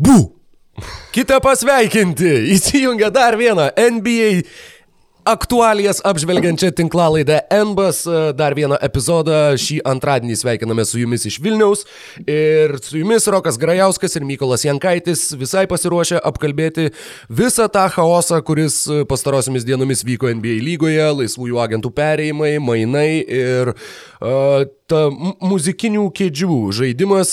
Bu! Kita pasveikinti! Įsijungia dar vieną NBA aktualijas apžvelgiančią tinklalaidę NBAS, dar vieną epizodą. Šį antradienį sveikiname su jumis iš Vilniaus. Ir su jumis Rokas Grajauskas ir Mykolas Jankaitis visai pasiruošę apkalbėti visą tą chaosą, kuris pastarosiamis dienomis vyko NBA lygoje, laisvųjų agentų perėjimai, mainai ir uh, ta muzikinių kėdžių žaidimas,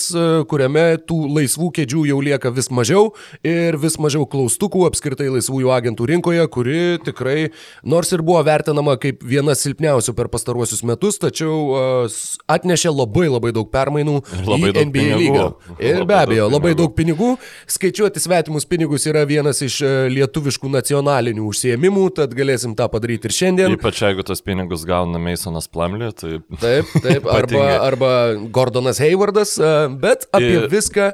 kuriame tų laisvų kėdžių jau lieka vis mažiau ir vis mažiau klaustukų apskritai laisvųjų agentų rinkoje, kuri tikrai nors ir buvo vertinama kaip viena silpniausių per pastaruosius metus, tačiau uh, atnešė labai labai daug permainų labai į daug NBA pinigų. lygą. Ir Labai be abejo, daug labai daug pinigų. Skaičiuoti svetimus pinigus yra vienas iš uh, lietuviškų nacionalinių užsiemimų, tad galėsim tą padaryti ir šiandien. Ypač jeigu tos pinigus gauna Masonas Plamlė, tai Taip, taip, arba, arba Gordonas Haywardas, uh, bet apie Ir- viską.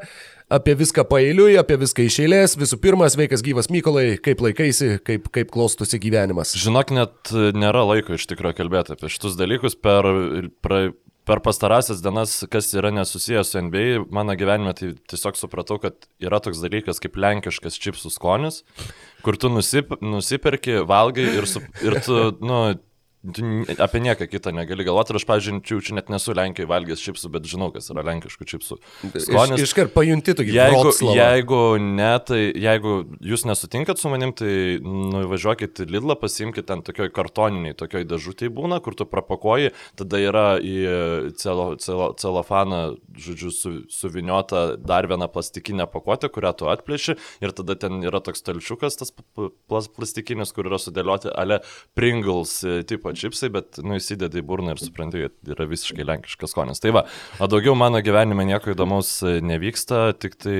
Apie viską paeiliui, apie viską iš eilės. Visų pirma, sveikas gyvas Mykolai, kaip laikaisi, kaip, kaip klostosi gyvenimas. žinok, net nėra laiko iš tikrųjų kalbėti apie šitus dalykus per, pra, per pastarąsias dienas, kas yra nesusijęs su NBA, mano gyvenime tai tiesiog supratau, kad yra toks dalykas kaip lenkiškas čipsų skonis, kur tu nusip, nusiperki, valgai ir, su, ir tu, nu, apie nieką kitą negali galvoti. Ir aš, pavyzdžiui, čia, net nesu Lenkijoje valgęs čipsų, bet žinau, kas yra lenkiškų čipsų Iš, skonis. iškart pajunti tokį Jeigu, Vroclavą. jeigu ne, tai jeigu jūs nesutinkat su manim, tai nuvažiuokit į Lidlą, pasimkite ten tokioj kartoniniai, tokioj dėžutėje būna, kur tu prapakoji, tada yra į celo, celo, celofaną, žodžiu, su, suviniota dar viena plastikinė pakuotė, kurią tu atplėši ir tada ten yra toks talčiukas, tas plastikinis, kur yra sudėlioti ale Pringles e, tipo čipsai, bet, nu, įsidedi į burną ir supranti, kad yra visiškai lenkiškas skonis. Tai va, o daugiau mano gyvenime nieko įdomaus e, nevyksta, tik tai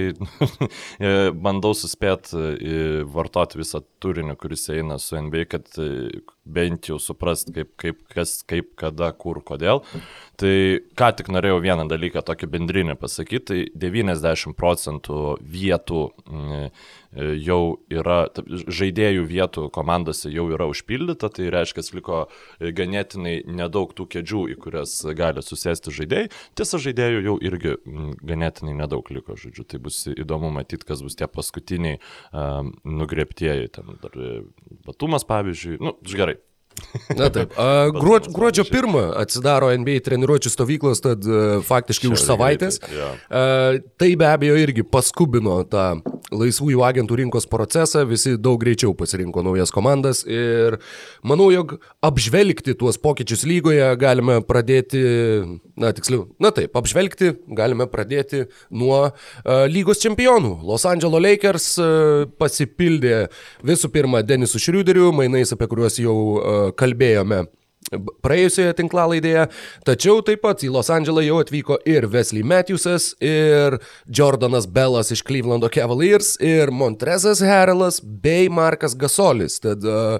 e, bandau suspėti vartoti visą turinį, kuris eina su NBA, kad e, bent jau suprast, kaip, kaip, kas, kaip, kada, kur, kodėl. Tai ką tik norėjau vieną dalyką tokį bendrinį pasakyti, tai 90 procentų vietų mm, e, jau yra, žaidėjų vietų komandose jau yra užpildyta, tai reiškia, liko e, ganėtinai nedaug tų kėdžių, į kurias gali susėsti žaidėjai. Tiesa, žaidėjų jau irgi mm, ganėtinai nedaug liko, žodžiu, tai bus įdomu matyti, kas bus tie paskutiniai um, nugreptieji, ten dar e, Batumas, pavyzdžiui, nu, gerai. Na taip. A, gruodžio, gruodžio. 1 atsidaro NBA treniruočio stovyklos, tad a, faktiškai už Šiauriai savaitės. A, Tai be abejo irgi paskubino tą laisvųjų agentų rinkos procesą, visi daug greičiau pasirinko naujas komandas ir manau, jog apžvelgti tuos pokyčius lygoje galime pradėti, na tiksliau, na taip, apžvelgti galime pradėti nuo a, lygos čempionų. Los Angeles Lakers a, pasipildė visų pirma Denisu Šriuderiu, mainais apie kuriuos jau a, kalbėjome praėjusioje tinklalaidėje, tačiau taip pat į Los Andželą jau atvyko ir Wesley Matthewsas, ir Jordanas Bellas iš Clevelando Cavaliers, ir Montrezas Harelas bei Markas Gasolis. Tad uh,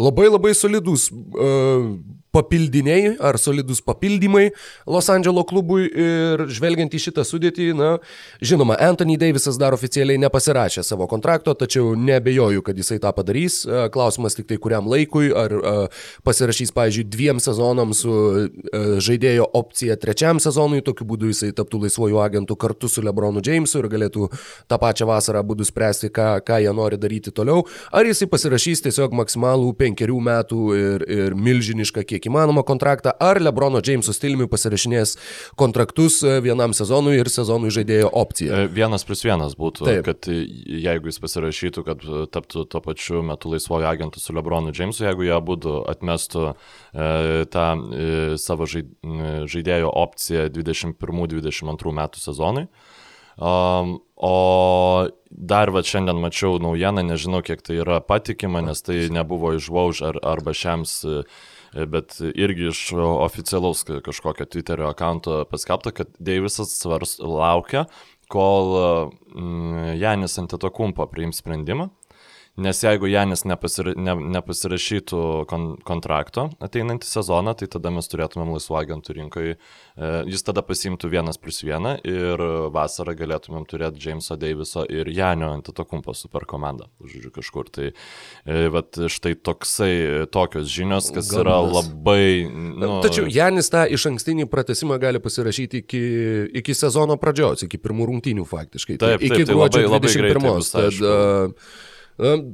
labai labai solidus uh, papildiniai ar solidus papildymai Los Andželo klubui ir žvelgiant į šitą sudėtį, na, žinoma, Anthony Davisas dar oficialiai nepasirašė savo kontrakto, tačiau nebejoju, kad jisai tą padarys. E, Klausimas tik tai kuriam laikui, ar e, pasirašys, pavyzdžiui, dviem sezonams su e, žaidėjo opcija trečiam sezonui, tokiu būdu jisai taptų laisvojų agentų kartu su Lebronu Jamesu ir galėtų tą pačią vasarą būdų spręsti, ką, ką jie nori daryti toliau, ar jisai pasirašys tiesiog maksimalų penkerių metų ir, ir milžinišką kiek įmanoma kontraktą, ar Lebrono Jameso stiliumi pasirašinės kontraktus e, vienam sezonui ir sezonui žaidėjo opciją. E, Vienas plus vienas būtų, Taip. Kad e, jeigu jis pasirašytų, kad taptų tuo pačiu metu laisvojo agentu su Lebronu Jamesu, jeigu jie abu atmestų e, tą e, savo žaid, žaidėjo opciją 21-22 metų sezonui. Um, o dar va šiandien mačiau naujieną, nežinau kiek tai yra patikima, nes tai nebuvo iš Vauž ar, arba šiems, bet irgi iš oficialaus ka- kažkokio Twitterio akanto paskelbta, kad Davisas svars laukia, kol mm, Janis Antetokumpo priims sprendimą. Nes jeigu Janis nepasira, ne, nepasirašytų kon, kontrakto ateinantį sezoną, tai tada mes turėtumėm laisvų agentų rinkoje. Jis tada pasimtų vienas plus vieną ir vasarą galėtumėm turėti Jameso Daviso ir Janio Antitokumpo super komandą. Žodžiu, kažkur. Tai e, vat, štai toksai, tokios žinios, kas Galbūt. yra labai... Nu... Tačiau Janis tą iš ankstinį pratesimą gali pasirašyti iki, iki sezono pradžios, iki pirmų rungtynių faktiškai. Taip, taip, iki tai gruodžio labai, 21. Labai greitai, tad, uh,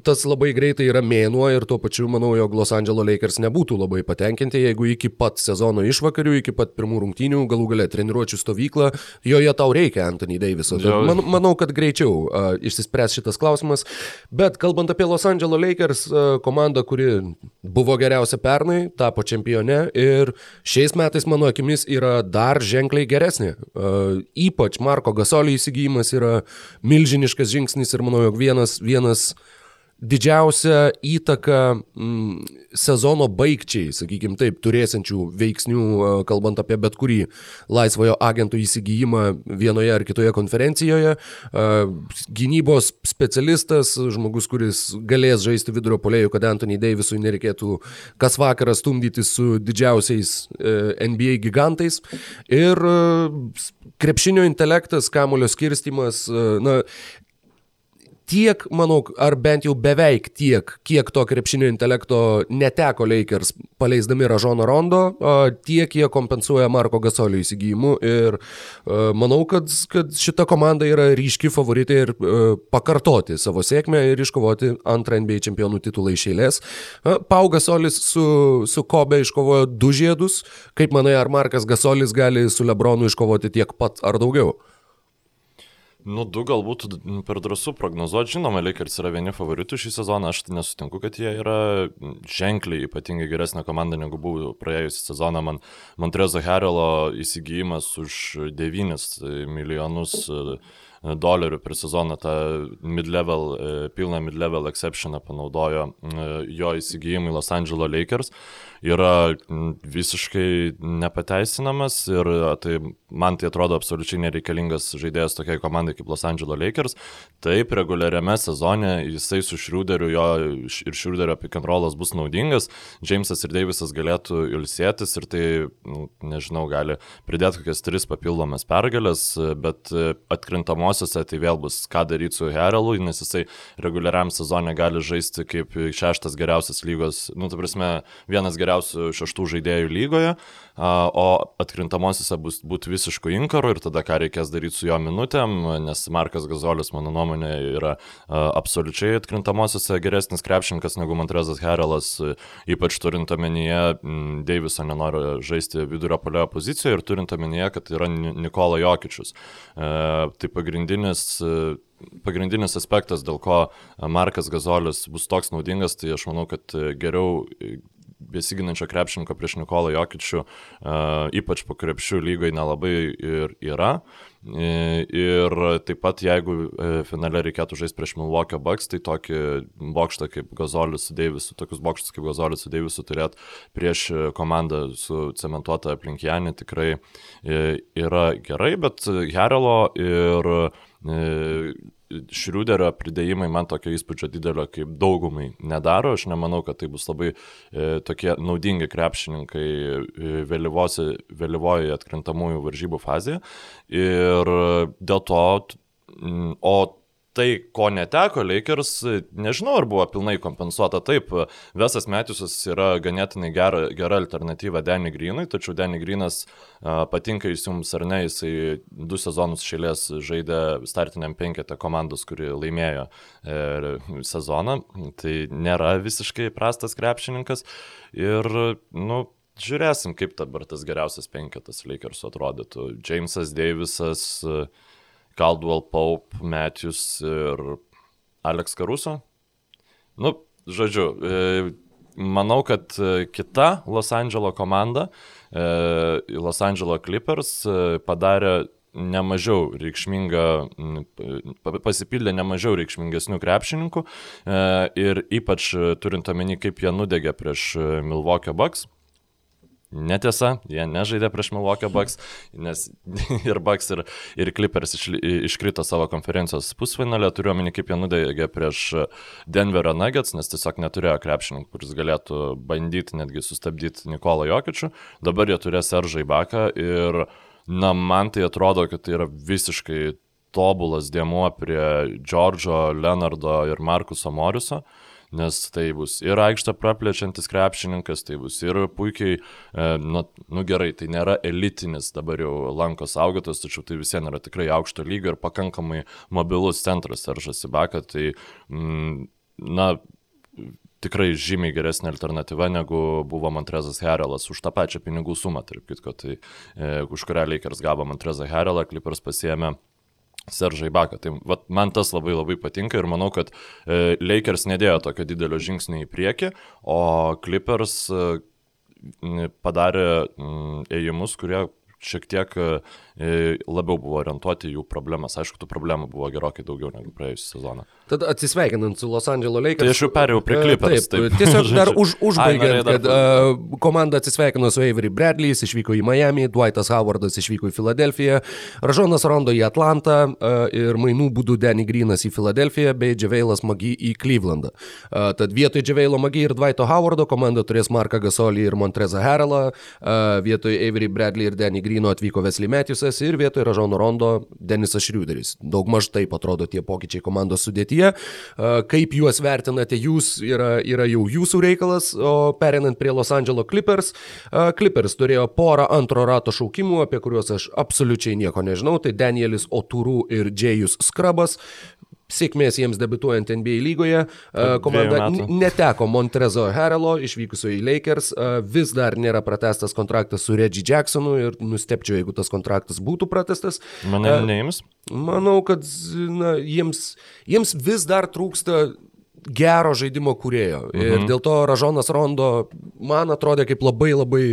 Tas labai greitai yra mėnuo ir tuo pačiu manau, jog Los Angeles Lakers nebūtų labai patenkinti, jeigu iki pat sezono išvakarių, iki pat pirmų rungtynių, galų gale treniruočio stovyklą, joje tau reikia Anthony Daviso. Man, manau, kad greičiau uh, išsispręs šitas klausimas. Bet kalbant apie Los Angeles Lakers uh, komandą, kuri buvo geriausia pernai, tapo čempione ir šiais metais mano akimis yra dar ženkliai geresnė. Uh, ypač Marko Gasolio įsigijimas yra milžiniškas žingsnis ir manau, jog vienas, vienas didžiausią įtaką mm, sezono baigčiai, sakykime taip, turėsiančių veiksnių, kalbant apie bet kurį laisvojo agentų įsigijimą vienoje ar kitoje konferencijoje. Gynybos specialistas, žmogus, kuris galės žaisti vidurio polėjų, kad Anthony Davisui nereikėtų kas vakarą stumdyti su didžiausiais e, NBA gigantais. Ir krepšinio intelektas, kamulio skirstimas, na, tiek, manau, ar bent jau beveik tiek, kiek to krepšinio intelekto neteko Lakers paleisdami Ražono Rondo, tiek jie kompensuoja Marko Gasolio įsigijimu ir manau, kad, kad šita komanda yra ryški favoritai ir pakartoti savo sėkmę ir iškovoti antrą NBA čempionų titulą iš eilės. Pau Gasolis su, su Kobe iškovojo du žiedus, kaip manai, ar Markas Gasolis gali su Lebronu iškovoti tiek pat ar daugiau? Nu, du galbūt per drąsų prognozuoti, žinoma, Lakers yra vieni favoritų šį sezoną, aš nesutinku, kad jie yra ženkliai ypatingai geresnė komanda negu buvo praėjusią sezoną. Man Montrezo Herelo įsigijimas už 9 milijonus dolerių per sezoną tą mid-level, e, pilną mid-level exceptioną panaudojo e, jo įsigijimui Los Angeles Lakers, yra visiškai nepateisinamas ir tai man tai atrodo absoliučiai nereikalingas žaidėjas tokiai komandai kaip Los Angeles Lakers. Taip, reguliariame sezone jisai su Šriuderiu, jo ir Šriuderio pick and rollas bus naudingas, Jamesas ir Davisas galėtų ilsėtis ir tai, nu, nežinau, gali pridėti kokias tris papildomas pergalės, bet atkrintamos pirmosiose tai vėl bus ką daryti su Herelu, nes jisai reguliariam sezonė gali žaisti kaip šeštas geriausias lygos, nu, ta prasme, vienas geriausių šeštų žaidėjų lygoje, o atkrintamosiose bus būti visiškų inkarų ir tada ką reikės daryti su jo minutėm, nes Markas Gazolis, mano nuomonė, yra absoliučiai atkrintamosiose geresnis krepšininkas negu Montrezas Herelas, ypač turint omenyje, Deiviso nenori žaisti vidurio polio pozicijoje ir turint omenyje, kad yra Nikola Jokičius. E, tai pagrindinis, pagrindinis aspektas, dėl ko Markas Gazolis bus toks naudingas, tai aš manau, kad geriau besiginančio krepšininko prieš Nikolą Jokičių, ypač po krepšių lygai nelabai ir yra. Ir taip pat, jeigu e, finale reikėtų žaisti prieš Milwaukee Bucks, tai tokį bokštą kaip Gazolis su Deivisu, tokius bokštus kaip Gazolis su Deivisu turėti prieš komandą su cementuota aplink Janį tikrai e, yra gerai, bet Herelo ir e, Šriuderio pridėjimai man tokio įspūdžio didelio kaip daugumai nedaro. Aš nemanau, kad tai bus labai e, tokie naudingi krepšininkai e, vėlyvoje atkrintamųjų varžybų fazėje. Ir dėl to, o tai, ko neteko Lakers, nežinau, ar buvo pilnai kompensuota. Taip, Vesas Metisas yra ganėtinai gera, gera alternatyva Danny Greenui, tačiau Danny Greenas patinka jis jums ar ne, jisai du sezonus šėlės žaidė startiniam penketą komandos, kuri laimėjo e, sezoną. Tai nėra visiškai prastas krepšininkas. Ir, nu, žiūrėsim, kaip dabar tas geriausias penketas Lakers atrodytų. Jamesas Davisas. A, Caldwell Pope, Matthews ir Alex Caruso. Nu, žodžiu, e, manau, kad e, kita Los Angeles komanda, e, Los Angeles Clippers, padarė nemažiau reikšmingą, pasipildė nemažiau reikšmingesnių krepšininkų ir ypač turint omeny, kaip jie nudegė prieš Milwaukee Bucks Netiesa, jie nežaidė prieš Milwaukee Bucks, nes ir Bucks ir, ir Clippers iš, iškrito savo konferencijos pusfinalę, turiuomenį kaip jie nudegė prieš Denverio Nuggets, nes tiesiog neturėjo krepšininkų, kuris galėtų bandyti netgi sustabdyti Nikolą Jokičių. Dabar jie turės Eržai Baką ir, na, man tai atrodo, kad tai yra visiškai tobulas dėmuo prie Džordžo, Leonardo ir Markuso Moriso. Uh, nes tai bus ir aikštę praplečiantis krepšininkas, tai bus ir puikiai, nu, nu gerai, tai nėra elitinis dabar jau lankos augotas, tačiau tai vis vien yra tikrai aukšto lygio ir pakankamai mobilus centras Aržas Ibaka, tai, mm, na, tikrai žymiai geresnė alternatyva negu buvo Montrezas Herelas už tą pačią pinigų sumą, tarp kitko, tai e, už kurią Lakers gavo Montrezą Herelą, Clippers pasiemė Seržai Baką. Tai vat, man tas labai labai patinka ir manau, kad e, Lakers nedėjo tokio didelio žingsnio į priekį, o Clippers e, padarė m, ėjimus, kurie šiek tiek e, labiau buvo orientuoti jų problemas. Aišku, tų problemų buvo gerokai daugiau negu praėjusią sezoną. Tad atsisveikinant su Los Angeles Lakers. Tai aš jau perėjau prie Clippers. Taip, taip. tiesiog dar už, užbaigiant, Ai, kad uh, komanda atsisveikino su Avery Bradley, jis išvyko į Miami, Dwightas Howardas išvyko į Filadelfiją, Ražonas Rondo į Atlantą uh, ir mainų būdų Danny Greenas į Filadelfiją bei Džaveilas Magi į Clevelandą. Uh, tad vietoj Džaveilo Magi ir Dwighto Howardo komanda turės Marką Gasolį ir Montrezą Harrelą, uh, vietoj Avery Bradley ir Danny Greeno atvyko Wesley Matthewsas ir vietoj Ražono Rondo Denisas Šriuderis. Daugmaž taip atrodo tie pokyčiai komandos sudėti srityje. Kaip juos vertinate jūs, yra, yra jau jūsų reikalas, o perinant prie Los Angeles Clippers, Clippers turėjo porą antro rato šaukimų, apie kuriuos aš absoliučiai nieko nežinau, tai Danielis Otūrų ir Džėjus Skrabas. Sėkmės jiems debituojant NBA lygoje. Komanda neteko Montrezo Herelo, išvykusio į Lakers. Vis dar nėra pratestas kontraktas su Reggie Jacksonu ir nustepčiau, jeigu tas kontraktas būtų pratestas. Manai, neims? Manau, kad na, jiems, jiems vis dar trūksta gero žaidimo kūrėjo. Mhm. Ir dėl to Ražonas Rondo man atrodė kaip labai labai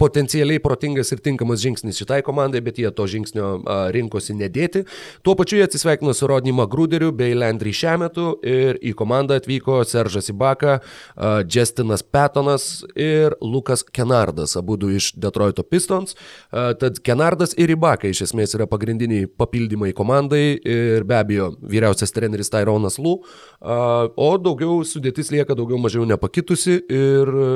potencialiai protingas ir tinkamas žingsnis šitai komandai, bet jie to žingsnio rinkosi nedėti. Tuo pačiu jie atsisveikino su Rodney Gruderiu bei Landry Šemetu ir į komandą atvyko Seržas Ibaka, a, Justinas Petonas ir Lukas Kenardas, abu du iš Detroito Pistons. Tad Kenardas ir Ibaka iš esmės yra pagrindiniai papildymai komandai ir be abejo vyriausias treneris Tyronas Lu o daugiau sudėtis lieka daugiau mažiau nepakitusi ir e,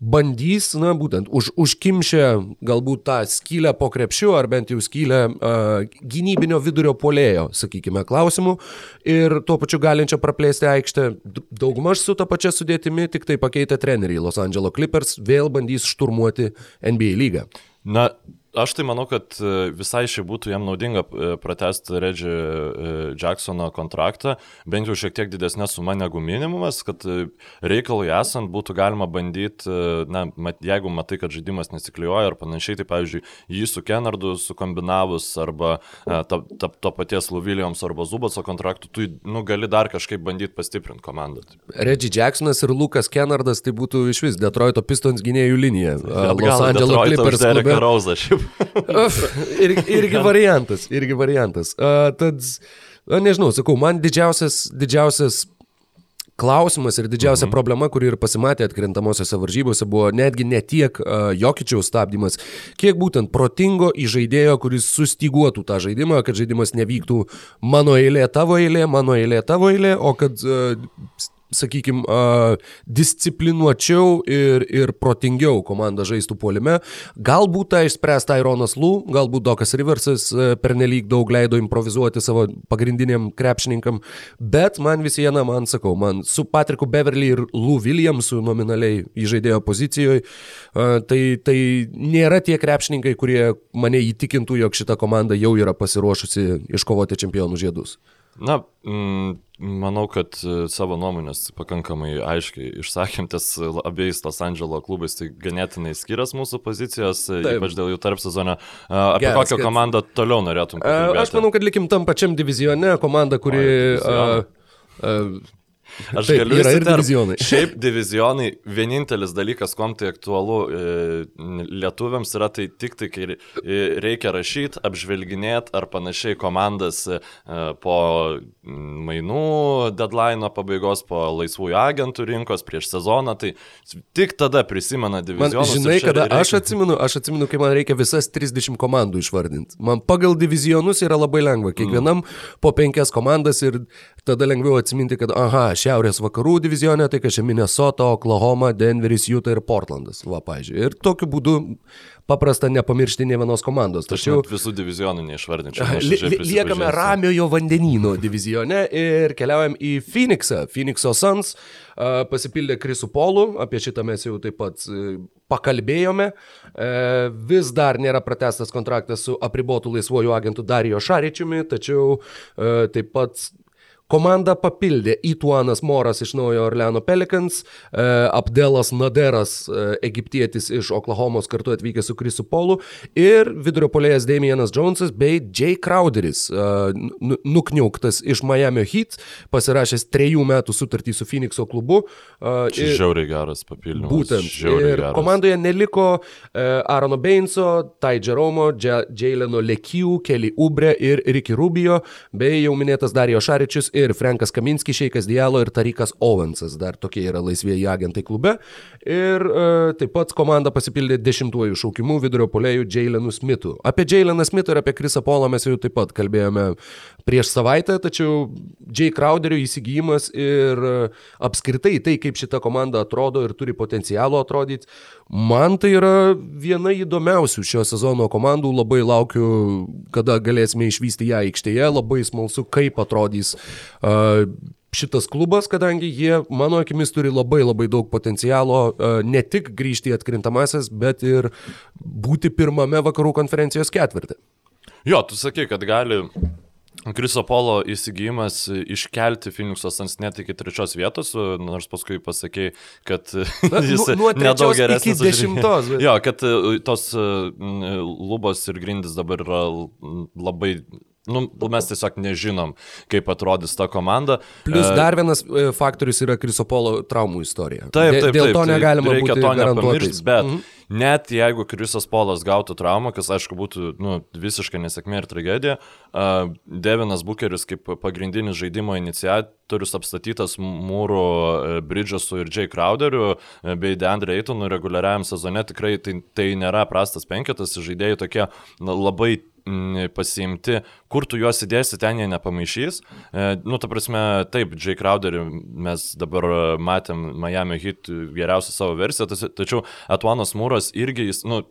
bandys, na, būtent už, užkimšę galbūt tą skylę po krepšiu, ar bent jau skylę uh, gynybinio vidurio polėjo, sakykime, klausimų, ir tuo pačiu galinčią praplėsti aikštę daugmaž su ta pačia sudėtimi, tik tai pakeitę treneriai Los Angeles Clippers vėl bandys šturmuoti NBA lygą. Na, Aš tai manau, kad e, visai šiai būtų jam naudinga e, pratesti Reggie e, Jacksono kontraktą, bent jau šiek tiek didesnė suma negu minimumas, kad reikalui esant būtų galima bandyti, na, mat, jeigu matai, kad žaidimas nesikliuoja ar panašiai, tai pavyzdžiui, jį su Kenardu sukombinavus arba ta, ta, to paties Lou Williams arba Zubaco kontraktų, tu nu, gali dar kažkaip bandyti pastiprinti komandą. Reggie Jacksonas ir Lukas Kenardas tai būtų iš vis Detroito Pistons gynėjų linija. Los Angeles Clippers. Derek Rosa šiaip Ir, irgi variantas, irgi variantas. Uh, tad, nežinau, sakau, man didžiausias, didžiausias klausimas ir didžiausia mhm. problema, kuri ir pasimatė atkrintamosiose varžybose, buvo netgi ne tiek uh, Jokičiaus stabdymas, kiek būtent protingo įžaidėjo, kuris sustyguotų tą žaidimą, kad žaidimas nevyktų mano eilė, tavo eilė, mano eilė, tavo eilė, o kad uh, sakykime, disciplinuočiau ir, ir protingiau komanda žaistų puolime. Galbūt tą išspręs Tyronas Lū, galbūt Dokas Riversas pernelyg daug leido improvizuoti savo pagrindiniam krepšininkam, bet man vis viena, man sakau, man su Patriku Beverly ir Lou Williamsu nominaliai įžaidėjo pozicijoje, tai, tai nėra tie krepšininkai, kurie mane įtikintų, jog šita komanda jau yra pasiruošusi iškovoti čempionų žiedus. Na, mm, manau, kad e, savo nuomonės pakankamai aiškiai išsakėm, ties abiejais Los Andželo klubais, tai ganėtinai skiriasi mūsų pozicijos, e, Taip. ypač dėl jų tarp sezono. Apie Geras, kokią kad... komandą toliau norėtum? Pakalbėti? Aš manau, kad likim tam pačiam divizione, komanda, kuri... Oi, Aš Taip, galiu yra ir divizionai. Šiaip divizionai, vienintelis dalykas, kom tai aktualu e, lietuviams yra tai tik tai, kai e, reikia rašyti, apžvelginėti ar panašiai komandas e, po mainų deadline pabaigos, po laisvųjų agentų rinkos prieš sezoną, tai tik tada prisimena ir žinai, kada reikia- aš atsimenu, aš atsimenu, kai man reikia visas 30 komandų išvardinti. Man pagal divizionus yra labai lengva. Kiekvienam po penkias komandas ir tada lengviau atsiminti, kad, aha, šiaurės vakarų divizionė, tai kažkaip Minnesota, Oklahoma, Denveris, Utah ir Portlandas. Va, pažiūrėjau. Ir tokiu būdu paprasta nepamiršti ne vienos komandos. Tačiau visų divizionų neišvardinčiau. Liekame ramiojo vandenyno divizione ir keliaujam į Phoenixą. Phoenixo Suns pasipildė Krisų Polų, apie šitą mes jau taip pat uh, pakalbėjome. Uh, vis dar nėra pratestas kontraktas su apribotų laisvuoju agentu Darijo Šaričiumi, tačiau uh, taip pat Komanda papildė Ituanas Moras iš Naujo Orleano Pelicans, e, Abdelas Naderas, e, egiptietis iš Oklahomos kartu atvykęs su Krisu Polu ir vidurio polėjas Damienas Jonesas bei Jay Crowderis, e, nu- nukniauktas iš Miami Heat, pasirašęs trejų metų sutartį su Phoenixo klubu. Čia ir- žiauriai geras papildymas. Būtent. Ir geras. komandoje neliko Aarono Beinso, Tai Jeromo, Jaileno Lekių, Kelly Ubre ir Ricky Rubio, bei jau minėtas Darijo Šaričius ir Frankas Kaminskis, Šeikas Dialo ir Tarikas Owensas. Dar tokie yra laisvieji agentai klube. Ir uh, taip pat komanda pasipildė dešimtuoju šaukimu vidurio polėjų Jailenu Smithu. Apie Jaileną Smithą ir apie Krisą Polą mes jau taip pat kalbėjome prieš savaitę, tačiau Jay Crowderio įsigijimas ir e, apskritai tai, kaip šita komanda atrodo ir turi potencialo atrodyti, man tai yra viena įdomiausių šio sezono komandų. Labai laukiu, kada galėsime išvysti ją aikštėje, labai smalsu, kaip atrodys uh, šitas klubas, kadangi jie, mano akimis, turi labai labai daug potencialo ne tik grįžti į atkrintamasis, bet ir būti pirmame vakarų konferencijos ketvirtį. Jo, tu sakai, kad gali Kriso Polo įsigijimas iškelti Phoenix'o Suns net iki trečios vietos, nors paskui pasakai, kad Na, jis nu- nedaug iki geresnis. už- dešimtos, bet- Jo, kad e, tos e, lubos ir grindis dabar yra labai... Nu, mes tiesiog nežinom, kaip atrodys ta komanda. Plus E, dar vienas faktorius yra Krisopolo traumų istorija. Taip, Dė- taip, Dėl taip, to tai negalima reikia to nepamiršti, bet -hmm. Net jeigu Krisas Polas gautų traumą, kas aišku būtų nu, visiškai nesėkmė ir tragedija, uh, Devinas Bucheris kaip pagrindinis žaidimo iniciatorius apstatytas mūrų uh, Bridgesu ir Jay Crowderiu uh, bei Deandre Eitonu reguliariajam sezone tikrai tai, tai nėra prastas penketas, žaidėjai tokie na, labai pasiimti, kur tu juos įdėsi, ten jie nepamaišys. E, nu, ta prasme, taip, Jay Crowderį mes dabar matėm Miami Heat geriausią savo versiją, tačiau Atuanas Mūras irgi jis, nu,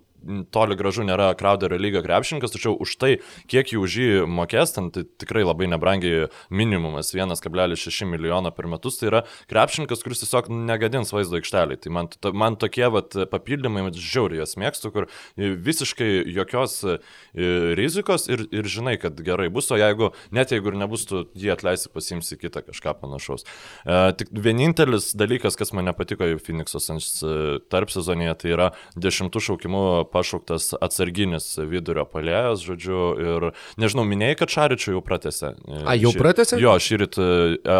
toli gražu nėra Crowderio lygio krepšininkas, tačiau už tai, kiek jų už jį mokės, ten tai tikrai labai nebrangiai minimumas 1,6 milijono per metus, tai yra krepšininkas, kuris tiesiog negadins vaizdo aikštelį. Tai man, to, man tokie vat, papildymai, žiauriai jas mėgstu, kur visiškai jokios e, rizikos ir, ir žinai, kad gerai bus, o jeigu, net jeigu ir nebus, tu jį atleisi, pasimsi kitą kažką panašaus. E, tik vienintelis dalykas, kas man nepatiko į Phoenix'o Suns e, tarp sezonėje, tai yra dešimtų šaukimų pašauktas atsarginis vidurio palėjas, žodžiu, ir nežinau, minėjai, kad Šaričių jau pratėse. e, A, jau pratęsė? Jo, šį rytą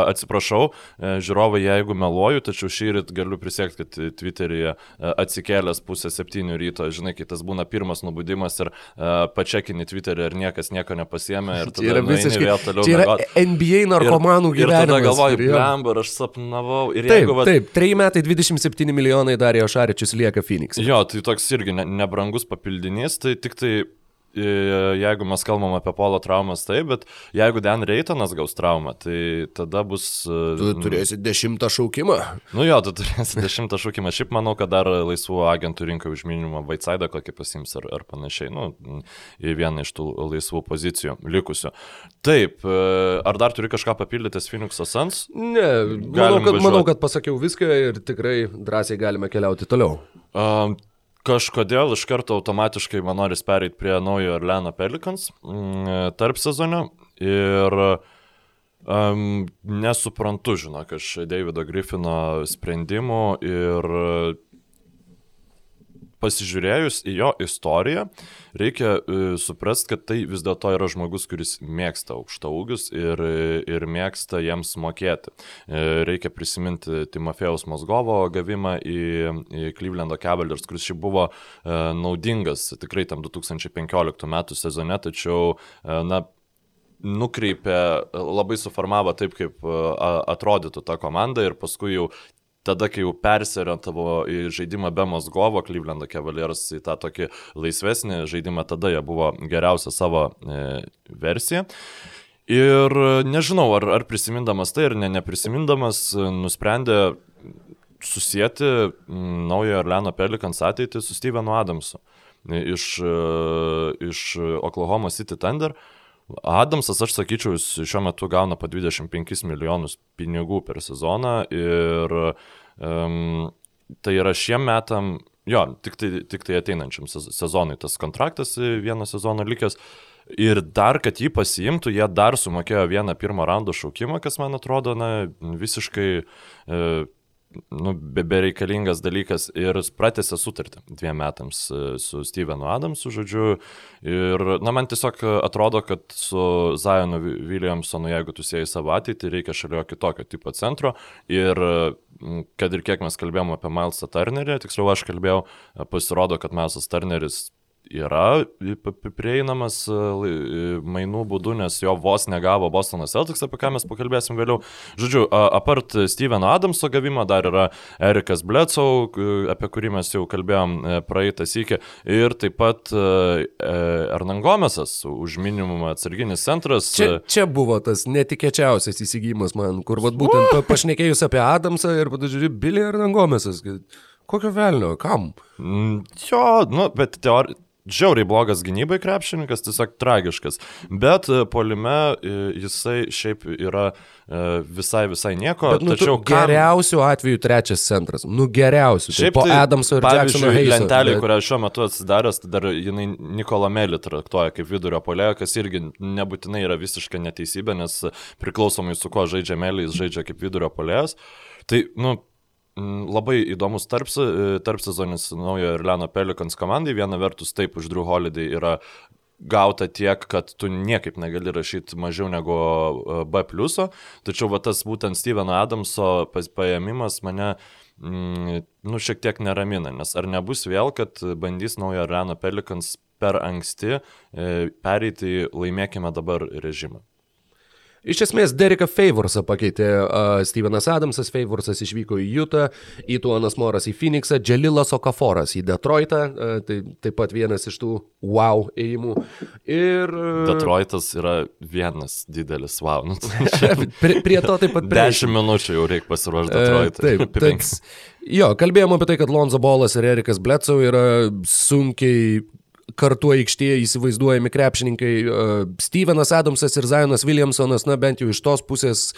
atsiprašau, e, žiūrovai, jeigu meluoju, tačiau šį rytą galiu prisiekti, kad Twitter'yje e, atsikėlęs pusę septynių ryto, žinai, kai tas būna pirmas nubudimas ir pačekinį Twitter'į ir niekas nieko nepasiemė ir Tai tada yra visiškai. vėl toliau. Čia yra miegot. NBA narkomanų ir, ir tada gyvenimas. galvoju, kur jo. blemba, ir aš sapnavau. Ir Taip, jeigu, vat, taip, 3 metai 27 milijonai Darijo Šaričius lieka Phoenix. Jo, tai toks irgi ne, nebrangus papildinys, tai tik tai e, jeigu mes kalbam apie polo traumas, taip, bet jeigu Dan Reitonas gaus traumą, tai tada bus... e, Tu turėsi dešimtą šaukimą. Nu jo, tu turėsi dešimtą šūkimą. Šiaip manau, kad dar laisvų agentų rinkai už minimumą Vaitsaidą kokį pasims ar, ar panašiai. Nu, į vieną iš tų laisvų pozicijų likusių. Taip, e, ar dar turi kažką papildytis Phoenix'o Suns? Ne, manau kad, manau, važiuot. kad pasakiau viską ir tikrai drąsiai galime keliauti toliau. Um, kažkodėl iš karto automatiškai man noris pereiti prie naujo Orleano Pelicans mm, tarp sezonio ir um, nesuprantu, žinok, aš Davido Griffino sprendimų ir pasižiūrėjus į jo istoriją, reikia uh, suprasti, kad tai vis dėlto yra žmogus, kuris mėgsta aukšta ūgius ir, ir mėgsta jiems mokėti. Uh, reikia prisiminti Timofėjaus Mozgovo gavimą į, į Clevelando Cavaliers, kuris šiaip buvo uh, naudingas tikrai tam 2015 metų sezone, tačiau, na, nukreipė, labai suformavo taip, kaip atrodytų ta komanda ir paskui jau tada, kai jau persiorientavo į žaidimą be Mosgovo, Cleveland Cavaliers į tą tokį laisvesnį žaidimą, tada jie buvo geriausia savo e, versija. Ir nežinau, ar, ar prisimindamas tai, ar ne, neprisimindamas, nusprendė susijęti naujojo Orleano Pelikans ateitį su Stevenu Adamsu iš, e, iš Oklahoma City Thunder. Adamsas, aš sakyčiau, jis šiuo metu gauna po 25 milijonus pinigų per sezoną ir um, tai yra šiem metam, jo, tik tai, tik tai ateinančiam sezonui tas kontraktas vieną sezoną likęs. Ir dar, kad jį pasiimtų, jie dar sumokėjo vieną pirmą raundo šaukimą, kas man atrodo, na, visiškai e, nu, be, bereikalingas dalykas ir pratęsė sutartį dviem metams e, su Stevenu Adamsu, žodžiu. Ir, na, man tiesiog atrodo, kad su Zajonu Williamsonu, jeigu tu sieji savo ateitį, reikia šalia kitokio tipo centro. Ir kad ir kiek mes kalbėjome apie Milesą Turnerį, tiksliau aš kalbėjau, pasirodo, kad Milesas Turneris yra prieinamas e, e, mainų būdu, nes jo vos negavo Bostonas Celtics, apie ką mes pakalbėsim vėliau. Žodžiu, apart Steveno Adamso gavimo dar yra Erikas Bledsoe, apie kurį mes jau kalbėjom e, praeitą sykį, ir taip pat Ernangomesas už minimumą atsarginis centras. Čia, čia buvo tas netikėčiausias įsigijimas man, kur vat, būtent pašnekėjus apie Adamsą ir, pažiūrėjau, Billy Ernangomesas. Kokio velnio, kam? Mm, jo, nu, bet teoriškai žiauriai blogas gynybai krepšininkas, tiesiog tragiškas. Bet e, polime e, jisai šiaip yra e, visai, visai nieko. Bet, nu, tačiau kam... geriausiu atveju trečias centras. Nu geriausiu. Tai šiaip tai po Adamso ir Jacksono Heiso. Lentelė, bet... kurią šiuo metu atsidaręs, tai dar jinai Nikola Melį traktuoja kaip vidurio polėjo, kas irgi nebūtinai yra visiška neteisybė, nes priklausomai su kuo žaidžia Melį, jis žaidžia kaip vidurio polėjas. Tai, nu, labai įdomus tarps, e, tarp sezonis naujo Irlano Pelikans komandai. Viena vertus taip už Drew Holiday yra gauta tiek, kad tu niekaip negali rašyti mažiau negu e, B tačiau va tas būtent Steveno Adamso paėmimas mane mm, nu, šiek tiek neramina, nes ar nebus vėl, kad bandys naujo Irlano Pelikans per anksti e, pereiti į laimėkime dabar režimą. Iš esmės, Dereką Favorsą pakeitė uh, Stevenas Adamsas, Favorsas išvyko į Utah, Ituanas Moras į Phoenixą, Dželilas Okaforas į Detroitą, uh, tai taip pat vienas iš tų wow ėjimų. Ir... Uh, Detroitas yra vienas didelis wow. Nu, prie, prie to taip pat... Dešimt minučių jau reikia pasiruošti Detroitą. Uh, taip, taip. Jo, kalbėjome apie tai, kad Lonzo Bolas ir Erikas Bledsoe yra sunkiai kartu aikštėje įsivaizduojami krepšininkai Stevenas Adamsas ir Zionas Williamsonas, na bent jau iš tos pusės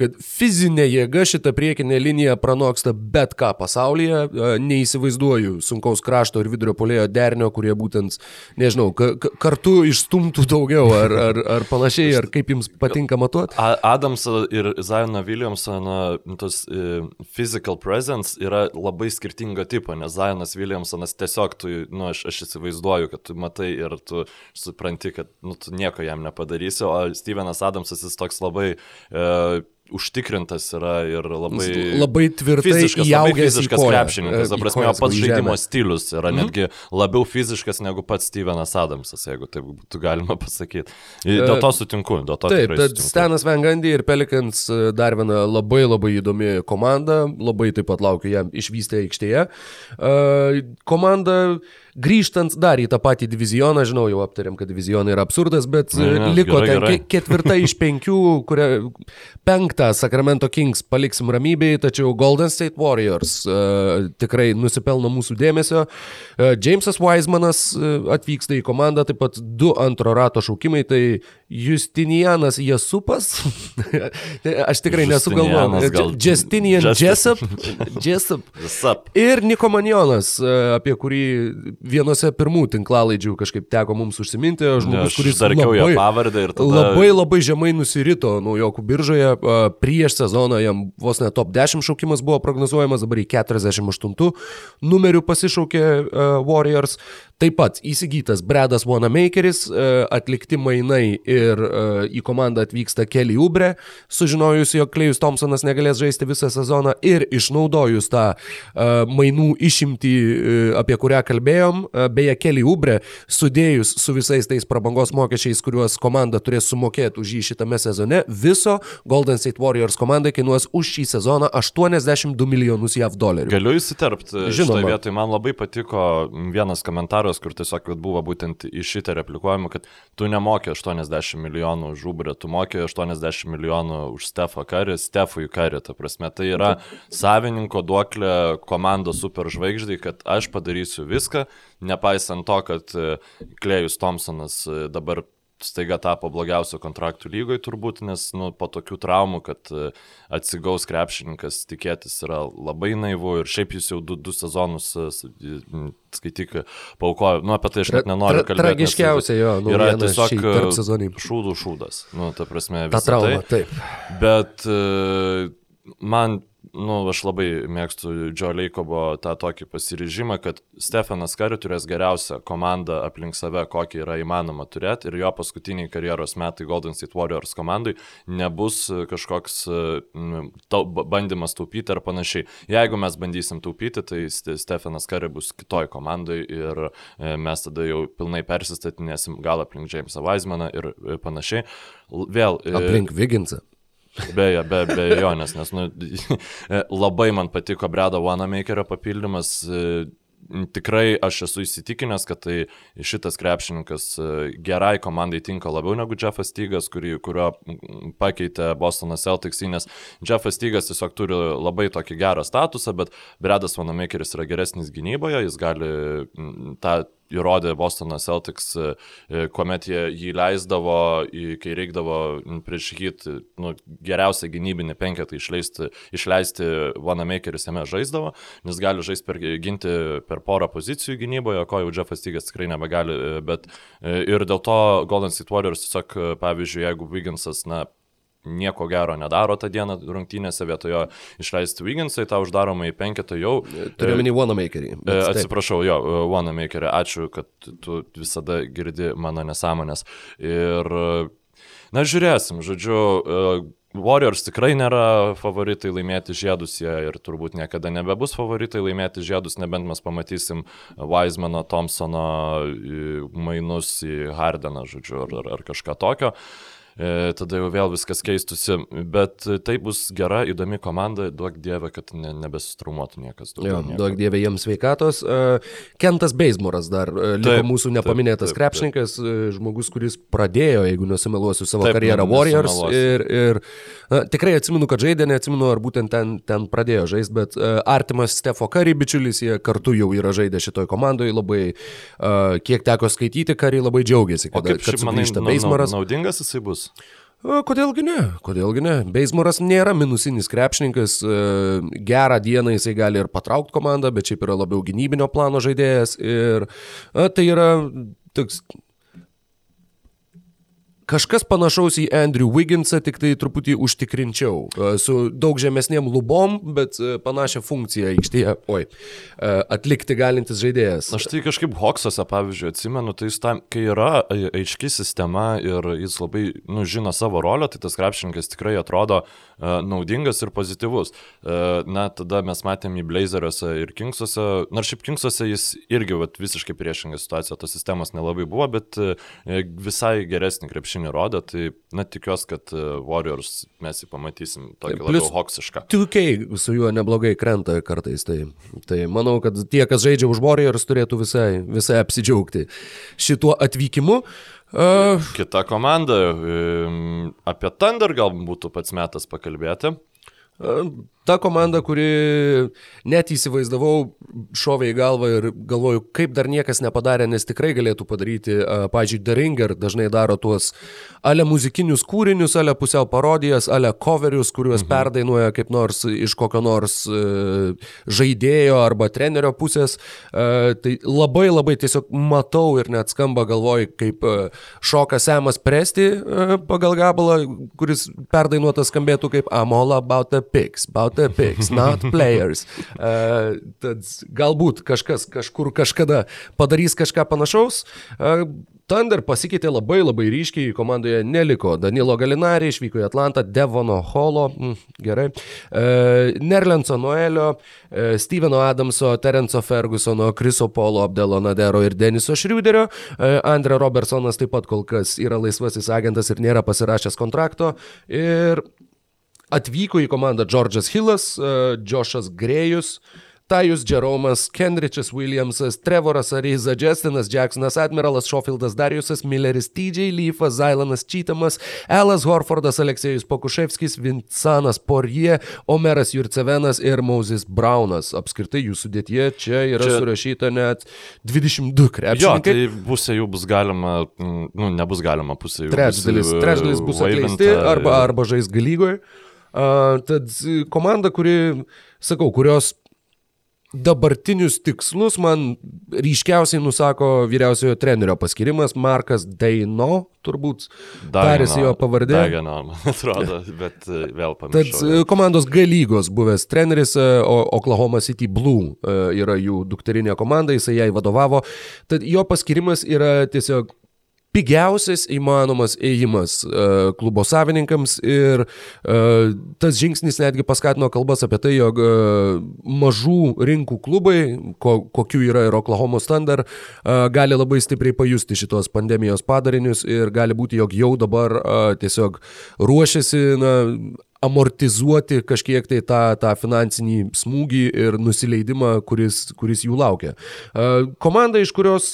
kad fizinė jėga šitą priekinę liniją pranoksta bet ką pasaulyje. Neįsivaizduoju sunkaus krašto ir vidurio polėjo dernio, kurie būtent, nežinau, ka kartu išstumtų daugiau ar, ar, ar panašiai, ar kaip jums patinka matuoti. Adams ir Ziono Williamsono tos uh, physical presence yra labai skirtingo tipo, nes Zionas Williamsonas tiesiog, tu, nu, aš, aš įsivaizduoju, kad tu matai ir tu supranti, kad nu, tu nieko jam nepadarysi, o Stevenas Adamsas jis toks labai uh, užtikrintas yra ir labai, labai tvirtai fiziškas, labai fiziškas krepšininkas. Ta prasme, pats žaidimo stilius yra mm. netgi labiau fiziškas negu pats Stevenas Adamsas, jeigu taip būtų galima pasakyti. Dėl to sutinku, dėl to taip. Tad Stenas Vengandy ir Pelikans e, dar viena labai labai įdomi komanda, labai taip pat laukiu jam išvystę aikštėje. Uh, komanda Grįžtant dar į tą patį divizioną, žinau, jau aptarėm, kad divizionai yra absurdas, bet ne, ne, liko gerai, ten gerai. ketvirta iš penkių, kuria penktą Sacramento Kings paliksim ramybėje, tačiau Golden State Warriors uh, tikrai nusipelno mūsų dėmesio. Uh, Jamesas Wisemanas uh, atvyksta į komandą, taip pat du antro rato šaukimai, tai Justinianas Jasupas, aš tikrai nesugalvoju. Justinian Jessup. Jessup. Ir Niko Manjonas, uh, apie kurį vienose pirmų tinklalaidžių kažkaip teko mums užsiminti, žmogus, kuris darkiau jo pavardę ir tada... labai labai žemai nusirito naujokų biržoje. Prieš sezoną jam vos ne top 10 šaukimas buvo prognozuojamas, dabar į 48 numerių pasišaukė Warriors. Taip pat įsigytas Bredas Wanamakeris, atlikti mainai ir į komandą atvyksta Kelly Ubre, sužinojus, jog Klejus Thompsonas negalės žaisti visą sezoną ir išnaudojus tą mainų išimtį, a, apie kurią kalbėjom, a, beje, Kelly Ubre, sudėjus su visais tais prabangos mokesčiais, kuriuos komanda turės sumokėti už jį šitame sezone, viso Golden State Warriors komandai kainuos už šį sezoną 82 milijonus JAV dolerių. Galiu įsiterpti. Žinoma. Žinoma. Vietoj man labai patiko vienas komentaras, kur tiesiog buvo būtent į šitą replikuojama, kad tu nemokė 80 milijonų už Ubrę, tu mokė 80 milijonų už Stefą Karį, Stefui Karį, ta prasme. Tai yra savininko duoklė komandos superžvaigždai, kad aš padarysiu viską, nepaisant to, kad e, Klejus Thompsonas e, dabar staiga tapo blogiausio kontraktų lygoje turbūt, nes nu, po tokių traumų, kad e, atsigaus krepšininkas tikėtis yra labai naivu ir šiaip jis jau du, du sezonus, skaityk, paukojo, nu apie tai aš net nenoriu Tra- kalbėti. nes tragiškiausia jo yra naujiena tiesiog šūdų šūdas, nu, ta prasme, Ta visą trauma, tai. taip. Bet man, nu, aš labai mėgstu Džo Leikobo tą tokį pasiryžimą, kad Stefanas Kari turės geriausią komandą aplink save, kokį yra įmanoma turėti ir jo paskutiniai karjeros metai Golden State Warriors komandai nebus kažkoks e, m, tau, ba- bandymas taupyti ar panašiai. Jeigu mes bandysim taupyti, tai Ste- Stefanas Kari bus kitoj komandai ir e, mes tada jau pilnai persistatinėsim gal aplink Jamesą Weizmaną ir e, panašiai. Vėl. e, Aplink Viginsą. Beje, be, be jonės, nes nu, labai man patiko Bredo Wanamakerio papildymas. e, Tikrai aš esu įsitikinęs, kad tai šitas krepšininkas e, gerai komandai tinka labiau negu Jeffas Tygas, kurį, kurio pakeitė Bostonas Celtics, nes Jeffas Tygas tiesiog turi labai tokį gerą statusą, bet Bredas Wanamakeris yra geresnis gynyboje, jis gali tą įrodė Bostonas Celtics, e, e, kuomet jie jį leisdavo, kai reikdavo prieš hit nu, geriausią gynybinį penketą išleisti, išleisti Vanamakeris jame žaisdavo, nes gali žaisti per, ginti per porą pozicijų gynyboje, ko jau Jeffas Tygas tikrai nebegali, e, bet ir dėl to Golden State Warriors tiesiog, pavyzdžiui, jeigu Wigginsas, na, nieko gero nedaro tą dieną rungtynėse, vietojo išleisti Wigginsai, tą uždaromą į penketą jau. Turiu minį Wanamakerį. E. Atsiprašau, jo, Wanamakerė, ačiū, kad tu visada girdi mano nesąmonės. Ir, e, na, žiūrėsim, žodžiu, e, Warriors tikrai nėra favoritai laimėti žiedus, jie ir turbūt niekada nebebus favoritai laimėti žiedus, nebent mes pamatysim Wisemano, Thompsono e, mainus į Hardeną, žodžiu, ar, ar, kažką tokio. E, tada jau vėl viskas keistusi, bet e, tai bus gera, įdomi komanda, duok dievę, kad ne, nebesustrumuotų niekas. Jo, nieko. duok dievė jiems sveikatos. E, Kentas Beismoras dar e, liko Taip, mūsų taip, nepaminėtas taip, taip. krepšininkas, e, žmogus, kuris pradėjo, jeigu nesumeluosiu, savo Taip, karjerą Warriors. Ir, ir na, tikrai atsimenu, kad žaidė, neatsimenu, ar būtent ten, ten pradėjo žaisti, bet e, artimas Stefo Kari bičiulis, jie kartu jau yra žaidę šitoj komandoje, labai, e, kiek teko skaityti, Kari labai džiaugiasi, O kad, kaip kad manai, sugrįžta Beismaras. naudingas jisai bus? O, Kodėlgi ne? Kodėlgi ne? Beismoras nėra minusinis krepšininkas, e, gerą dieną jisai gali ir patraukti komandą, bet šiaip yra labiau gynybinio plano žaidėjas ir a, tai yra toks kažkas panašaus į Andrew Wigginsą, tik tai truputį užtikrinčiau, e, su daug žemesniem lubom, bet e, panašią funkciją aikštėje, oi, e, atlikti galintis žaidėjas. Aš tai kažkaip Hoksose, pavyzdžiui, atsimenu, tai jis tam, kai yra ai- aiški sistema ir jis labai, nu, žino savo rolę, tai tas krepšininkas tikrai atrodo naudingas ir pozityvus. Uh, na, tada mes matėm į Blazeriuose ir Kingsuose, nors šiaip Kingsuose jis irgi vat, visiškai priešinga situacija, tos sistemos nelabai buvo, bet uh, visai geresnį krepšinį rodė, tai, na, tikiuosi, kad Warriors mes jį pamatysim tokį Taip, labiau hoksišką. 2K su juo neblogai krenta kartais. Tai, tai manau, kad tie, kas žaidžia už Warriors, turėtų visai, visai apsidžiaugti šituo atvykimu. Uh, Kita komanda, um, apie Thunder gal būtų pats metas pakalbėti. Ta komanda, kuri net įsivaizdavau, šovė į galvą ir galvoju, kaip dar niekas nepadarė, nes tikrai galėtų padaryti, pažiūrėjau, Deringer dažnai daro tuos ale muzikinius kūrinius, ale pusiau parodijas, ale coverius, kuriuos mhm. perdainuoja kaip nors iš kokio nors uh, žaidėjo arba trenerio pusės. Uh, tai labai labai tiesiog matau ir net skamba galvoj, kaip uh, šoka Semas Presti pagal gabalą, kuris perdainuotas skambėtų kaip I'm all about the pigs, about the pigs, not players. Uh, tad galbūt kažkas kažkur kažkada padarys kažką panašaus. Uh, Thunder pasikeitė labai labai ryškiai, komandoje neliko. Danilo Galinari išvyko į Atlantą, Devono Holo, mm, gerai, e, Nerlenso Noelio, e, Steveno Adamso, Terenco Fergusono, Kriso Polo, Abdelo Nadero ir Deniso Šriuderio. E, Andre Robertsonas taip pat kol kas yra laisvasis agentas ir nėra pasirašęs kontrakto. Ir atvyko į komandą Džordžas Hillas, e, Džošas Grėjus. E, Tajus Jeromas, Kenrichas Williamsas, Trevoras Ariza, Justinas Jacksonas, Admiralas Šofildas Dariusas, Milleris TJ Leafas, Zailanas Čytamas, Elas Horfordas, Aleksėjus Pokuševskis, Vincanas Porie, Omeras Jurcevenas ir Moses Braunas. Apskritai jų sudėtie čia yra čia... surašyta net 22 krepšininkai. Jo, tai pusė jų bus galima, nu, nebus galima pusė jų. Trečdalis, bus, trečdalis bus atleisti arba, arba žais galygoje. Tad komanda, kuri, sakau, kurios dabartinius tikslus man ryškiausiai nusako vyriausiojo trenerio paskirimas Markas Daino, turbūt tarėsi jo pavardė. Dagino, man atrodo, bet e, vėl pamiršau. Tad e, komandos galygos buvęs treneris, e, Oklahoma City Blue yra jų dukterinė komanda, jisai jai vadovavo. Tad jo paskirimas yra tiesiog pigiausias įmanomas ėjimas uh, klubo savininkams ir uh, tas žingsnis netgi paskatino kalbas apie tai, jog uh, mažų rinkų klubai, ko, kokių yra ir Oklahoma Standard, gali labai stipriai pajusti šitos pandemijos padarinius ir gali būti, jog jau dabar tiesiog ruošiasi na, amortizuoti kažkiek tai tą, tą finansinį smūgį ir nusileidimą, kuris, kuris jų laukia. Komanda, iš kurios,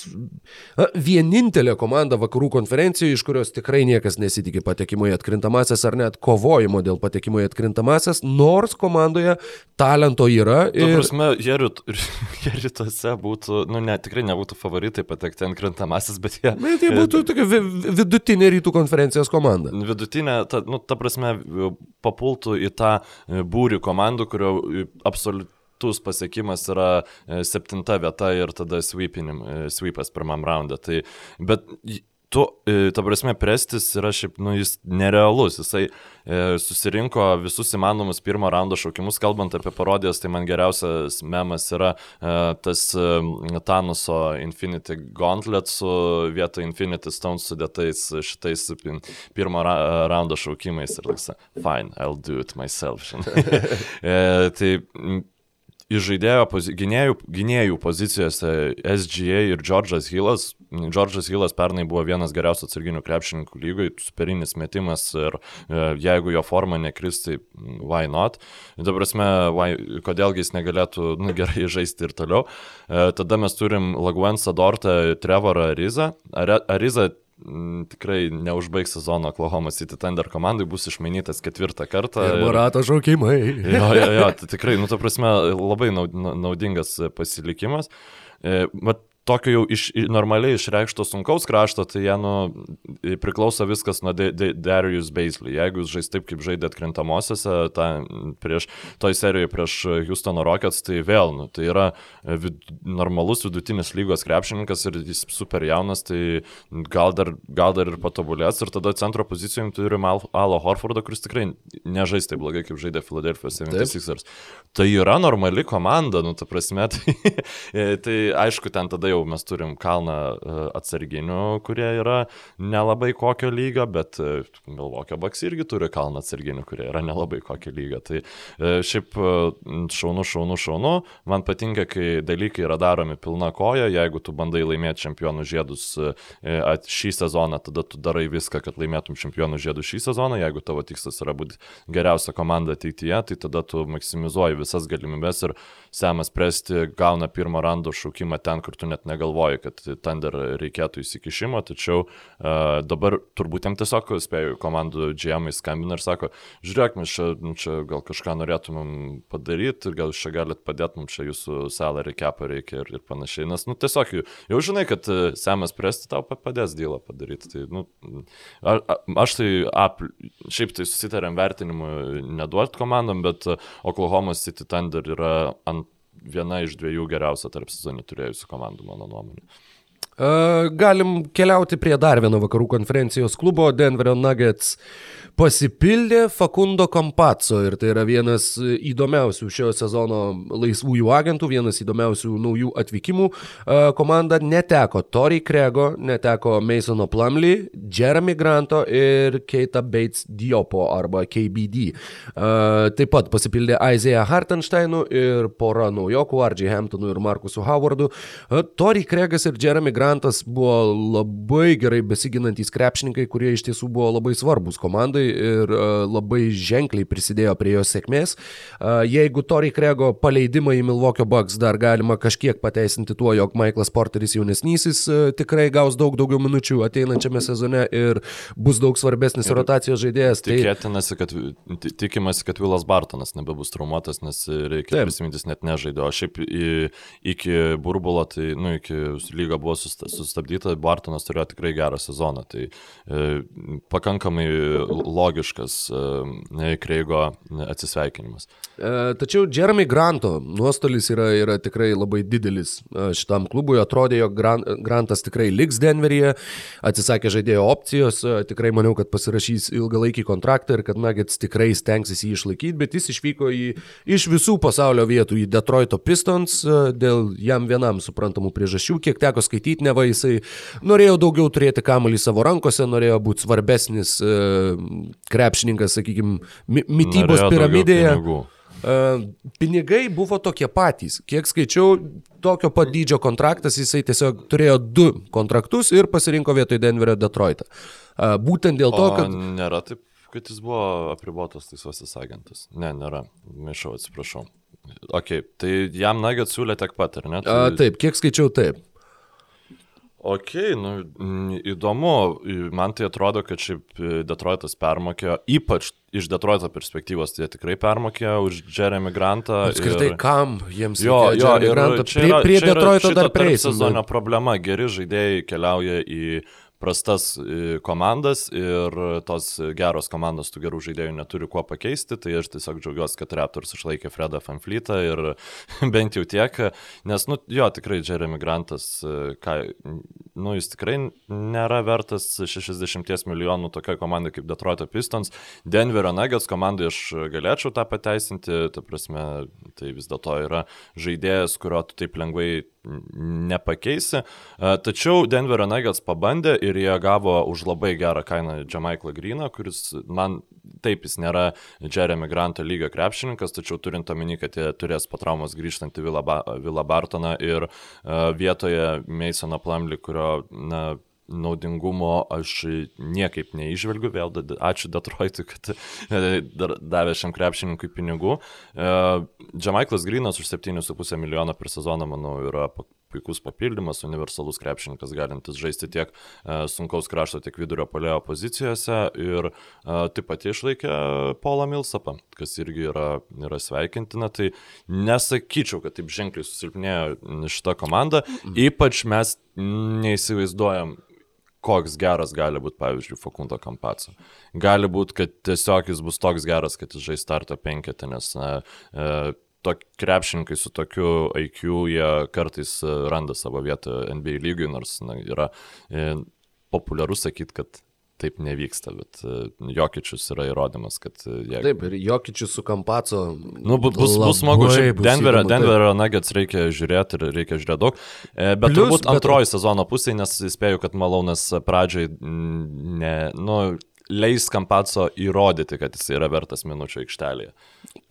vienintelė komanda vakarų konferencijoje, iš kurios tikrai niekas nesitikė patekimo į atkrintamasias ar net kovojimo dėl patekimo į atkrintamasias, nors komandoje talento yra. Ir... Tu prasme, jie rytuose būtų, nu ne, tikrai nebūtų favoritai patekti ant krintamasias, bet jie... Bet jie būtų tokia vidutinė rytų konferencijos komanda. Vidutinė, ta, nu, ta prasme, po papultų į tą e, būrių komandų, kurio e, absoliutus pasiekimas yra e, septinta vieta ir tada sweepas pirmam raundą. Tai, bet tu, ta prasme, Prestis yra šiaip, nu, jis nerealus, jisai e, susirinko visus įmanomus pirmo raundo šaukimus, kalbant apie parodijas, tai man geriausias memas yra e, tas e, Tanuso Infinity Gauntlet su vietoj Infinity Stone sudėtais šitais pirmo ra raundo šaukimais ir toks, fine, I'll do it myself. e, tai iš žaidėjo pozi gynėjų, gynėjų pozicijose SGA ir Džordžas Hillas. Džordžas Hillas pernai buvo vienas geriausių atsarginių krepšininkų lygoje, superinis metimas ir e, jeigu jo forma nekris, tai why not? Dabar prasme, why, kodėlgi jis negalėtų nu, gerai žaisti ir toliau. E, tada mes turim Laguensą Dortą, Trevorą Arizą. Ariza Mm, tikrai neužbaigs sezono Oklahoma City Thunder komandai, bus išmainytas ketvirtą kartą. Ir Morato žaukimai. Jo, jo, jo, tai tikrai, nu, ta prasme, labai naudingas pasilikimas. Bet tokio jau iš, normaliai išreikšto sunkaus krašto, tai jie nu, priklauso viskas nuo Darius Beisley. Jeigu jūs žais taip, kaip žaidė atkrintamosiose, ta, prieš, toj serijoje prieš Houstono Rockets, tai vėl, nu, tai yra vid, normalus vidutinis lygos krepšininkas ir jis super jaunas, tai gal dar, gal dar ir patobulės. Ir tada centro pozicijom turim Al, Alo Horfordą, kuris tikrai nežais taip blogai, kaip žaidė Philadelphia 76ers. Tai yra normali komanda, nu, ta prasme, tai, tai aišku, ten tada jau jau mes turim kalną e, atsarginių, kurie yra nelabai kokio lygio, bet e, Milvokio Baks irgi turi kalną atsarginių, kurie yra nelabai kokio lygio. Tai e, šiaip šaunu, šaunu, šaunu. Man patinka, kai dalykai yra daromi pilna koja, jeigu tu bandai laimėti čempionų žiedus šį sezoną, tada tu darai viską, kad laimėtum čempionų žiedus šį sezoną, jeigu tavo tikslas yra būti geriausia komanda ateityje, tai tada tu maksimizuoji visas galimybės ir Semas Presti gauna pirmą rando šaukimą ten, kur tu net negalvoju, kad Thunder reikėtų įsikišimo, tačiau uh, dabar turbūt jam tiesiog, spėjau, komandų GM skambina ir sako, žiūrėk, mes čia, nu, čia gal kažką norėtumėm padaryti, gal čia galit padėti, mums čia jūsų salary capą reikia ir, ir panašiai, nes, nu, tiesiog jau, jau žinai, kad uh, Semas Presti tau padės dylą padaryti. Tai, nu, a, a, aš tai, ap, šiaip tai susitarėm vertinimu neduoti komandom, bet Oklahoma City Thunder yra ant viena iš dviejų geriausia tarp sezonį turėjusių komandų, mano nuomonė. Galim keliauti prie dar vieno vakarų konferencijos klubo, Denverio Nuggets pasipildė Fakundo Kampaco ir tai yra vienas įdomiausių šio sezono laisvųjų agentų, vienas įdomiausių naujų atvykimų. Komanda neteko Tori Krego, neteko Masono Plumley, Jeremy Granto ir Keita Bates Diopo arba KBD. Taip pat pasipildė Isaiah Hartensteinu ir pora naujokų, RJ Hamptonu ir Markusu Howardu. Tori Kregas ir Jeremy Granto Grantas buvo labai gerai besiginantys krepšininkai, kurie iš tiesų buvo labai svarbus komandai ir uh, labai ženkliai prisidėjo prie jos sėkmės. Uh, jeigu Tori Krego paleidimą į Milvokio Bucks dar galima kažkiek pateisinti tuo, jog Michaelas Porteris jaunesnysis uh, tikrai gaus daug daugiau minučių ateinančiame sezone ir bus daug svarbesnis ir rotacijos žaidėjas. Tai... Tikėtinasi, kad tikimasi, kad Vilas Bartonas nebebus traumuotas, nes reikia Taip. prisiminti, jis net nežaidė. O šiaip į, iki burbulo, tai, nu, iki lyga buvo sustabdyta sustabdyta, Bartonas turėjo tikrai gerą sezoną. Tai e, pakankamai logiškas e, Kreigo atsisveikinimas. E, tačiau Jeremy Granto nuostolis yra, yra tikrai labai didelis e, šitam klubui. Atrodė, jog Grantas tikrai liks Denveryje, atsisakė žaidėjo opcijos, e, tikrai maniau, kad pasirašys ilgalaikį kontraktą ir kad Nuggets tikrai stengsis jį išlaikyti, bet jis išvyko į, iš visų pasaulio vietų į Detroito Pistons dėl jam vienam suprantamų priežasčių, kiek teko skaityti, neva jisai norėjo daugiau turėti kamuolį savo rankose, norėjo būti svarbesnis krepšininkas, sakykime, mytybos norėjo piramidėje. Pinigai buvo tokie patys. Kiek skaičiau, tokio pat dydžio kontraktas, jisai tiesiog turėjo du kontraktus ir pasirinko vietoj Denverio Detroitą. Būtent dėl to, kad... O nėra taip, kad jis buvo apribotas laisvasis agentas. Ne, nėra. Maišau, atsiprašau. Ok, tai jam Nugget siūlė tiek pat, ar ne? Tai... A, taip, kiek skaičiau, taip. Ok, nu, įdomu, man tai atrodo, kad šiaip Detroitas permokėjo, ypač iš Detroito perspektyvos, tai jie tikrai permokėjo už Jeremy Grantą. Apskritai, ir... kam jiems jo, jo, ir Grantą? Prie, prie Detroito dar prie sezono problema, geri žaidėjai keliauja į prastas e, komandas ir tos geros komandos tų gerų žaidėjų neturi kuo pakeisti, tai aš tiesiog džiaugiuosi, kad Raptors išlaikė Fredą Fanflytą ir bent jau tiek, nes, nu, jo, tikrai Jeremy Grantas, e, ką, nu, jis tikrai nėra vertas 60 milijonų tokiai komandai kaip Detroito Pistons. Denverio Nuggets komandai aš galėčiau tą pateisinti, ta prasme, tai vis dėlto yra žaidėjas, kurio tu taip lengvai nepakeisi. Tačiau Denverio Nuggets pabandė ir jie gavo už labai gerą kainą Jamaiklą Greeną, kuris man taip jis nėra Jeremy Granto lygio krepšininkas, tačiau turint omeny, kad jie turės po traumos grįžtantį Vilą Bartoną ir vietoje Masoną Plumley, kurio na, naudingumo aš niekaip neižvelgiu, vėl ačiū Detroitui, kad e, davė šiam krepšininkui pinigų. Džamaiklas Grinas už 7,5 milijono per sezoną, manau, yra puikus papildymas, universalus krepšininkas, galintis žaisti tiek e, sunkaus krašto, tiek vidurio polėjo pozicijose ir e, taip pat išlaikė Paulą Milsapą, kas irgi yra, yra sveikintina. Tai nesakyčiau, kad taip ženkliai susilpnėjo šita komanda, ypač mes neįsivaizduojam koks geras gali būti, pavyzdžiui, Fakundo Kampaco. Gali būti, kad tiesiog jis bus toks geras, kad jis žais starto penketą, nes na, e, to krepšininkai su tokiu IQ, jie kartais e, randa savo vietą NBA lygiui, nors na, yra e, populiaru sakyti, kad taip nevyksta, bet uh, Jokičius yra įrodymas, kad uh, jie... Taip, ir Jokičius su Kampaco. Nu, bus, bus smagu, šiaip Denverio, Denverio Nuggets reikia žiūrėti ir reikia žiūrėti daug. E, bet Plius, turbūt antroji bet... sezono pusė, nes spėju, kad Malonas pradžiai ne, nu, leis Kampaco įrodyti, kad jis yra vertas minučio aikštelėje.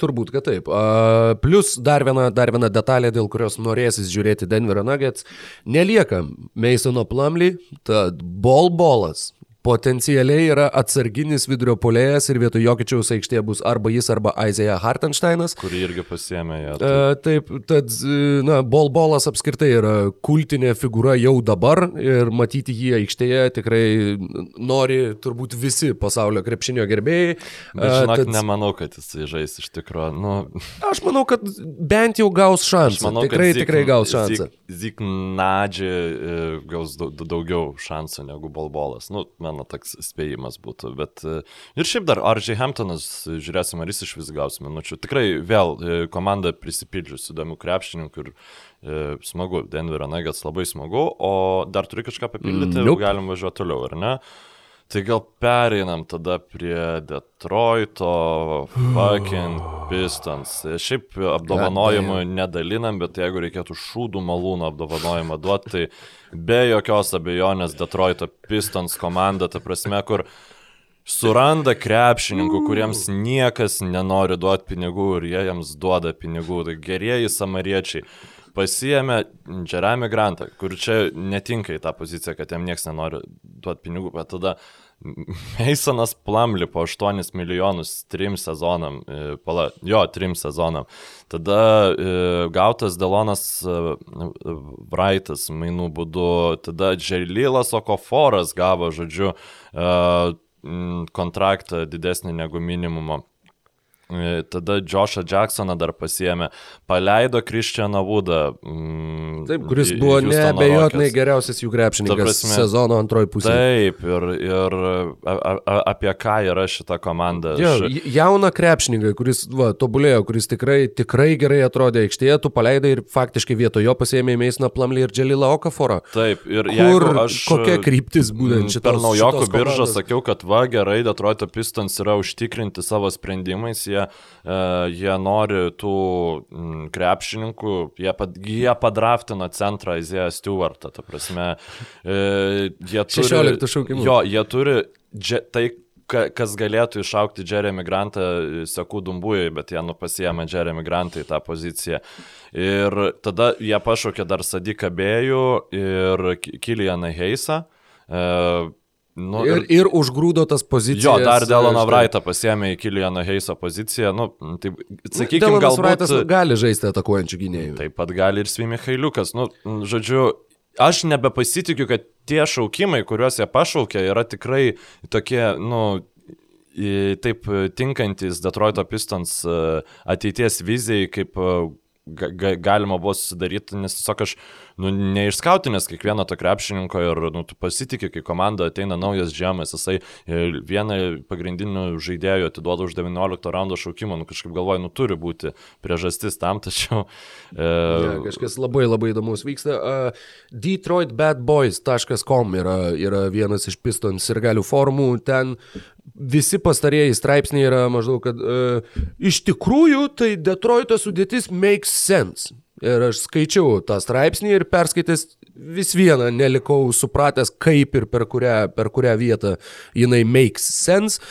Turbūt, kad taip. Uh, plus dar viena, dar viena detalė, dėl kurios norėsis žiūrėti Denverio Nuggets. Nelieka Masono Plumley, tad bol bolas potencialiai yra atsarginis vidurio polėjas ir vietoj Jokičiaus aikštėje bus arba jis, arba Aizeja Hartensteinas. Kurį irgi pasiemė ją. Tai. Uh, taip, tad, na, bolbolas apskritai yra kultinė figūra jau dabar ir matyti jį aikštėje tikrai nori turbūt visi pasaulio krepšinio gerbėjai. Bet žinok, tad... nemanau, kad jis žais iš tikrųjų. Nu... Aš manau, kad bent jau gaus šansą. Manau, tikrai, zik, tikrai gaus šansą. Zik, Ziknadži e, gaus daugiau šansų negu bolbolas. Nu, mano toks spėjimas būtų. Bet e, ir šiaip dar Aržiai Hamptonas, žiūrėsim, ar jis iš vis gaus minučių. Tikrai vėl e, komanda prisipildžius įdomių krepšininkų ir e, smagu. Denverio Nuggets labai smagu. O dar turi kažką papildyti, nope. galim važiuoti toliau, ar ne? Tai gal pereinam tada prie Detroito, fucking Pistons. Šiaip apdovanojimų nedalinam, bet jeigu reikėtų šūdų malūno apdovanojimą duoti, tai be jokios abejonės Detroito Pistons komanda, ta prasme, kur suranda krepšininkų, kuriems niekas nenori duoti pinigų ir jie jiems duoda pinigų. Tai gerieji samariečiai pasiemė Jeremy Grantą, kur čia netinka į tą poziciją, kad jam niekas nenori duoti pinigų, bet tada Meisonas Plumli po 8 milijonus trim sezonam, e, pala, jo, trim sezonam. Tada e, gautas Delonas e, Vraitas mainų būdu, tada Dželilas Okoforas gavo, žodžiu, e, kontraktą didesnį negu minimumo. E, tada Joshą Jacksoną dar pasiemė, paleido Kristianą Woodą. Mm, Taip, kuris buvo neabejotinai geriausias jų krepšininkas prasme, sezono antroji pusė. Taip, ir, ir a, a, apie ką yra šita komanda. Jo. Jauna krepšininkai, kuris va, tobulėjo, kuris tikrai, tikrai gerai atrodė aikštėje, tu paleidai ir faktiškai vietojo pasiėmė Meisną Plamlį ir Dželilą Okaforą. Taip, ir Kur, aš... Kokia kryptis būtent šitos? Per naujokų biržą sakiau, kad va gerai, Detroito Pistons yra užtikrinti savo sprendimais. Jie jie, jie nori tų krepšininkų, jie, pad, jie padraftino centrą Izėją Stewartą, ta prasme. E, jie turi, 16 šaukimų. Jo, jie turi dže, tai, kas galėtų išaukti Jeremy Grantą Sekų Dumbujai, bet jie nu pasiemė Jeremy Grantą į tą poziciją. Ir tada jie pašaukė dar Sadiką Bėjų ir Kilianą Heisą. Uh, Nu, ir, ir užgrūdo tas pozicijas. Jo, dar Deloną Vraitą pasiemė į Kiliano Heiso poziciją. Nu, tai, sakykime, galbūt... Vraitas gali žaisti atakuojančių gynėjų. Taip pat gali ir Svimi Hailiukas. Nu, žodžiu, aš nebepasitikiu, kad tie šaukimai, kuriuos jie pašaukė, yra tikrai tokie, nu, taip tinkantis Detroito Pistons e, ateities vizijai, kaip e, ga, galima buvo susidaryti, nes tiesiog aš nu, neišskautinęs kiekvieno to krepšininko ir nu, tu pasitikė, kai komanda ateina naujas žemės, jisai vieną pagrindinių žaidėjų atiduoda už 19 raundo šaukimą, nu kažkaip galvoju, nu turi būti priežastis tam, tačiau... E... Ja, kažkas labai labai įdomus vyksta. Uh, DetroitBadBoys.com yra, yra vienas iš Pistons ir galių formų, ten visi pastarėjai straipsniai yra maždaug, kad uh, iš tikrųjų tai Detroito sudėtis makes sense. Ir aš skaičiau tą straipsnį ir perskaitęs vis vieną nelikau supratęs, kaip ir per kurią, per kurią vietą jinai makes sense.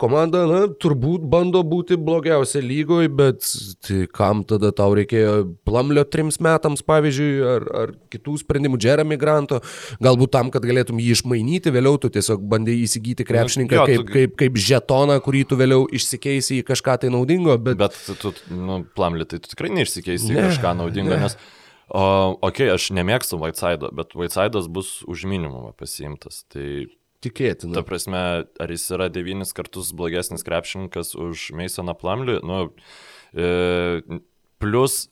Komanda, na, turbūt bando būti blogiausia lygoj, bet tai kam tada tau reikėjo plamlio trims metams, pavyzdžiui, ar, ar kitų sprendimų, Jeremy Granto, galbūt tam, kad galėtum jį išmainyti, vėliau tu tiesiog bandai įsigyti krepšininką nu, jo, kaip, tu... kaip, kaip žetoną, kurį tu vėliau išsikeisi į kažką tai naudingo. Bet, bet tu, nu, plamlį, tai tu tikrai neišsikeisi į ne. kažką kažką naudingo, ne. nes, okei, okay, aš nemėgstu Whiteside'o, bet Whiteside'as bus už minimumą pasiimtas. Tai Tikėtina. Ta prasme, ar jis yra devynis kartus blogesnis krepšininkas už Masoną Plamlių? Nu, e, plus,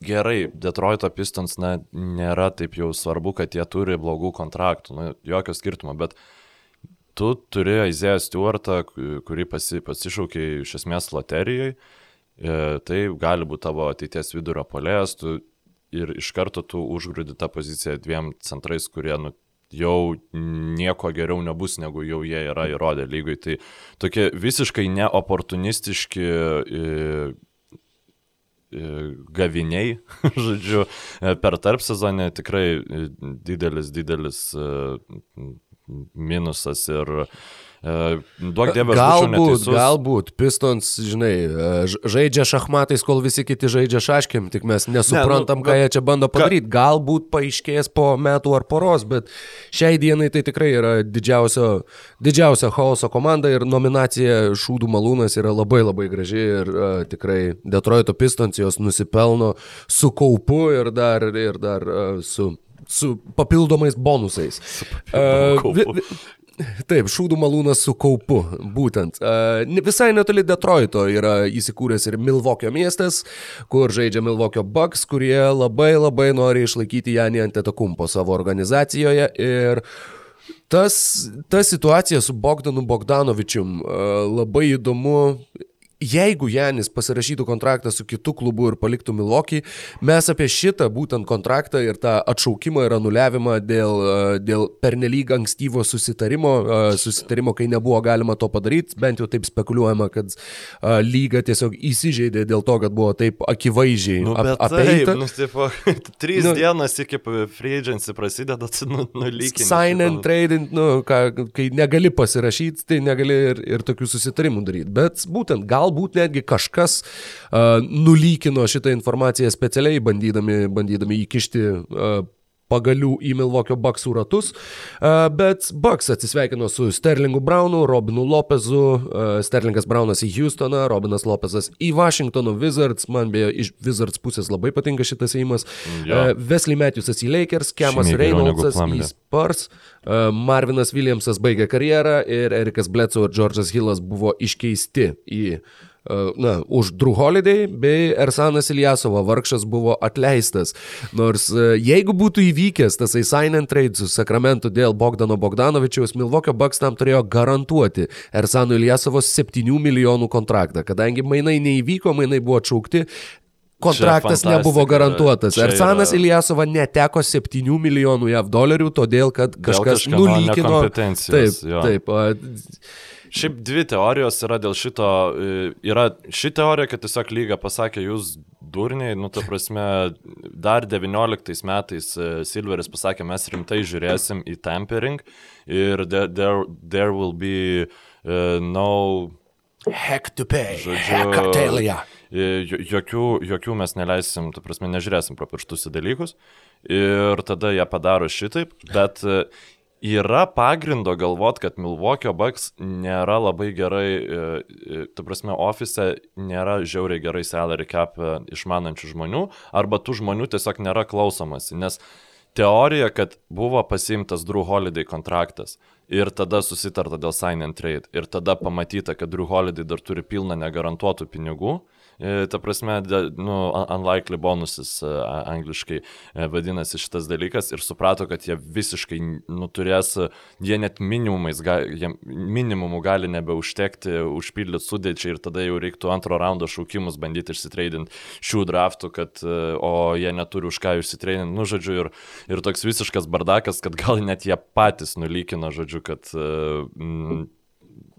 gerai, Detroito Pistons na, nėra taip jau svarbu, kad jie turi blogų kontraktų, nu, jokio skirtumo, bet tu turi Aizėją Stewartą, kurį pasi, pasišaukė iš esmės loterijai. E, tai gali būti tavo ateities vidurio polėjas, tu ir iš karto tu užgrūdi tą poziciją dviem centrais, kurie nu, jau nieko geriau nebus, negu jau jie yra įrodę lygui. Tai tokie visiškai neoportunistiški e, e, gaviniai, žodžiu, per tarp sezonę tikrai didelis, didelis minusas ir E, duok dievas, galbūt, galbūt, Pistons, žinai, e, žaidžia šachmatais, kol visi kiti žaidžia šaškiam, tik mes nesuprantam, ne, nu, ką jie čia bando padaryti. Ka... Galbūt paaiškės po metų ar poros, bet šiai dienai tai tikrai yra didžiausio, didžiausia chaoso komanda ir nominacija Šūdų malūnas yra labai labai graži ir uh, tikrai Detroito Pistons jos nusipelno su kaupu ir dar, ir dar uh, su su papildomais bonusais. Su papildomais uh, vi, vi, Taip, šūdų malūnas su kaupu, būtent. Visai netoli Detroito yra įsikūręs ir Milvokio miestas, kur žaidžia Milvokio Bucks, kurie labai labai nori išlaikyti Janį Antetokumpo savo organizacijoje ir Tas, ta situacija su Bogdanu Bogdanovičium labai įdomu jeigu Janis pasirašytų kontraktą su kitu klubu ir paliktų Milokį, mes apie šitą būtent kontraktą ir tą atšaukimą ir anuliavimą dėl, e, dėl pernelyg ankstyvo susitarimo, e, susitarimo, kai nebuvo galima to padaryti, bent jau taip spekuliuojama, kad e, lyga tiesiog įsižeidė dėl to, kad buvo taip akivaizdžiai nu, ap, apeita. Taip, nu, tipo, trys nu, dienas iki free agency prasideda, nu, nulykinti. Sign and trade, nu, ką, kai negali pasirašyti, tai negali ir, ir tokių susitarimų daryti. Bet būtent gal galbūt netgi kažkas uh, nulykino šitą informaciją specialiai, bandydami, bandydami įkišti uh, pagalių į Milvokio Bucksų ratus, bet Bucks atsisveikino su Sterlingu Brownu, Robinu Lopezu, Sterlingas Brownas į Houstoną, Robinas Lopezas į Washingtono Wizards, man beje iš Wizards pusės labai patinka šitas įimas, ja. Wesley Matthewsas į Lakers, Kemas Reynoldsas į Spurs, Marvinas Williamsas baigė karjerą ir Erikas Bledsoe ir George'as Hillas buvo iškeisti į na, už Drew Holiday bei Ersanas Iljasovo vargšas buvo atleistas. Nors jeigu būtų įvykęs tas sign and trade su Sakramentu dėl Bogdano Bogdanovičiaus, Milvokio Bucks tam turėjo garantuoti Ersano Iljasovo 7 milijonų kontraktą. Kadangi mainai neįvyko, mainai buvo atšaukti, kontraktas nebuvo garantuotas. Ersanas yra... Iljasova neteko 7 milijonų JAV dolerių, todėl kad kažkas nulykino. Taip, jo. taip. Šiaip dvi teorijos yra dėl šito. E, yra ši teorija, kad tiesiog lyga pasakė, jūs durniai, nu, ta prasme, dar 19 metais e, Silveris pasakė, mes rimtai žiūrėsim į tampering ir there, there, there will be uh, no... Heck to pay. Žodžiu, jokių, jokių mes neleisim, ta prasme, nežiūrėsim pro pirštus į dalykus. Ir tada jie padaro šitaip, bet yra pagrindo galvot, kad Milwaukee Bucks nėra labai gerai, e, e, tu prasme, ofise nėra žiauriai gerai salary cap e, išmanančių žmonių, arba tų žmonių tiesiog nėra klausomasi, nes teorija, kad buvo pasimtas Drew Holiday kontraktas ir tada susitarta dėl sign and trade ir tada pamatyta, kad Drew Holiday dar turi pilną negarantuotų pinigų, E, ta prasme, nu, unlikely bonuses angliškai e, vadinasi šitas dalykas ir suprato, kad jie visiškai nuturės, jie net minimumais, jie minimumų gali nebeužtekti, užpildyti sudėčiai ir tada jau reiktų antro raundo šaukimus bandyti išsitreidinti šių draftų, kad, e, o jie neturi už ką išsitreidinti, nu, žodžiu, ir, ir toks visiškas bardakas, kad gal net jie patys nulykino, žodžiu, kad mm,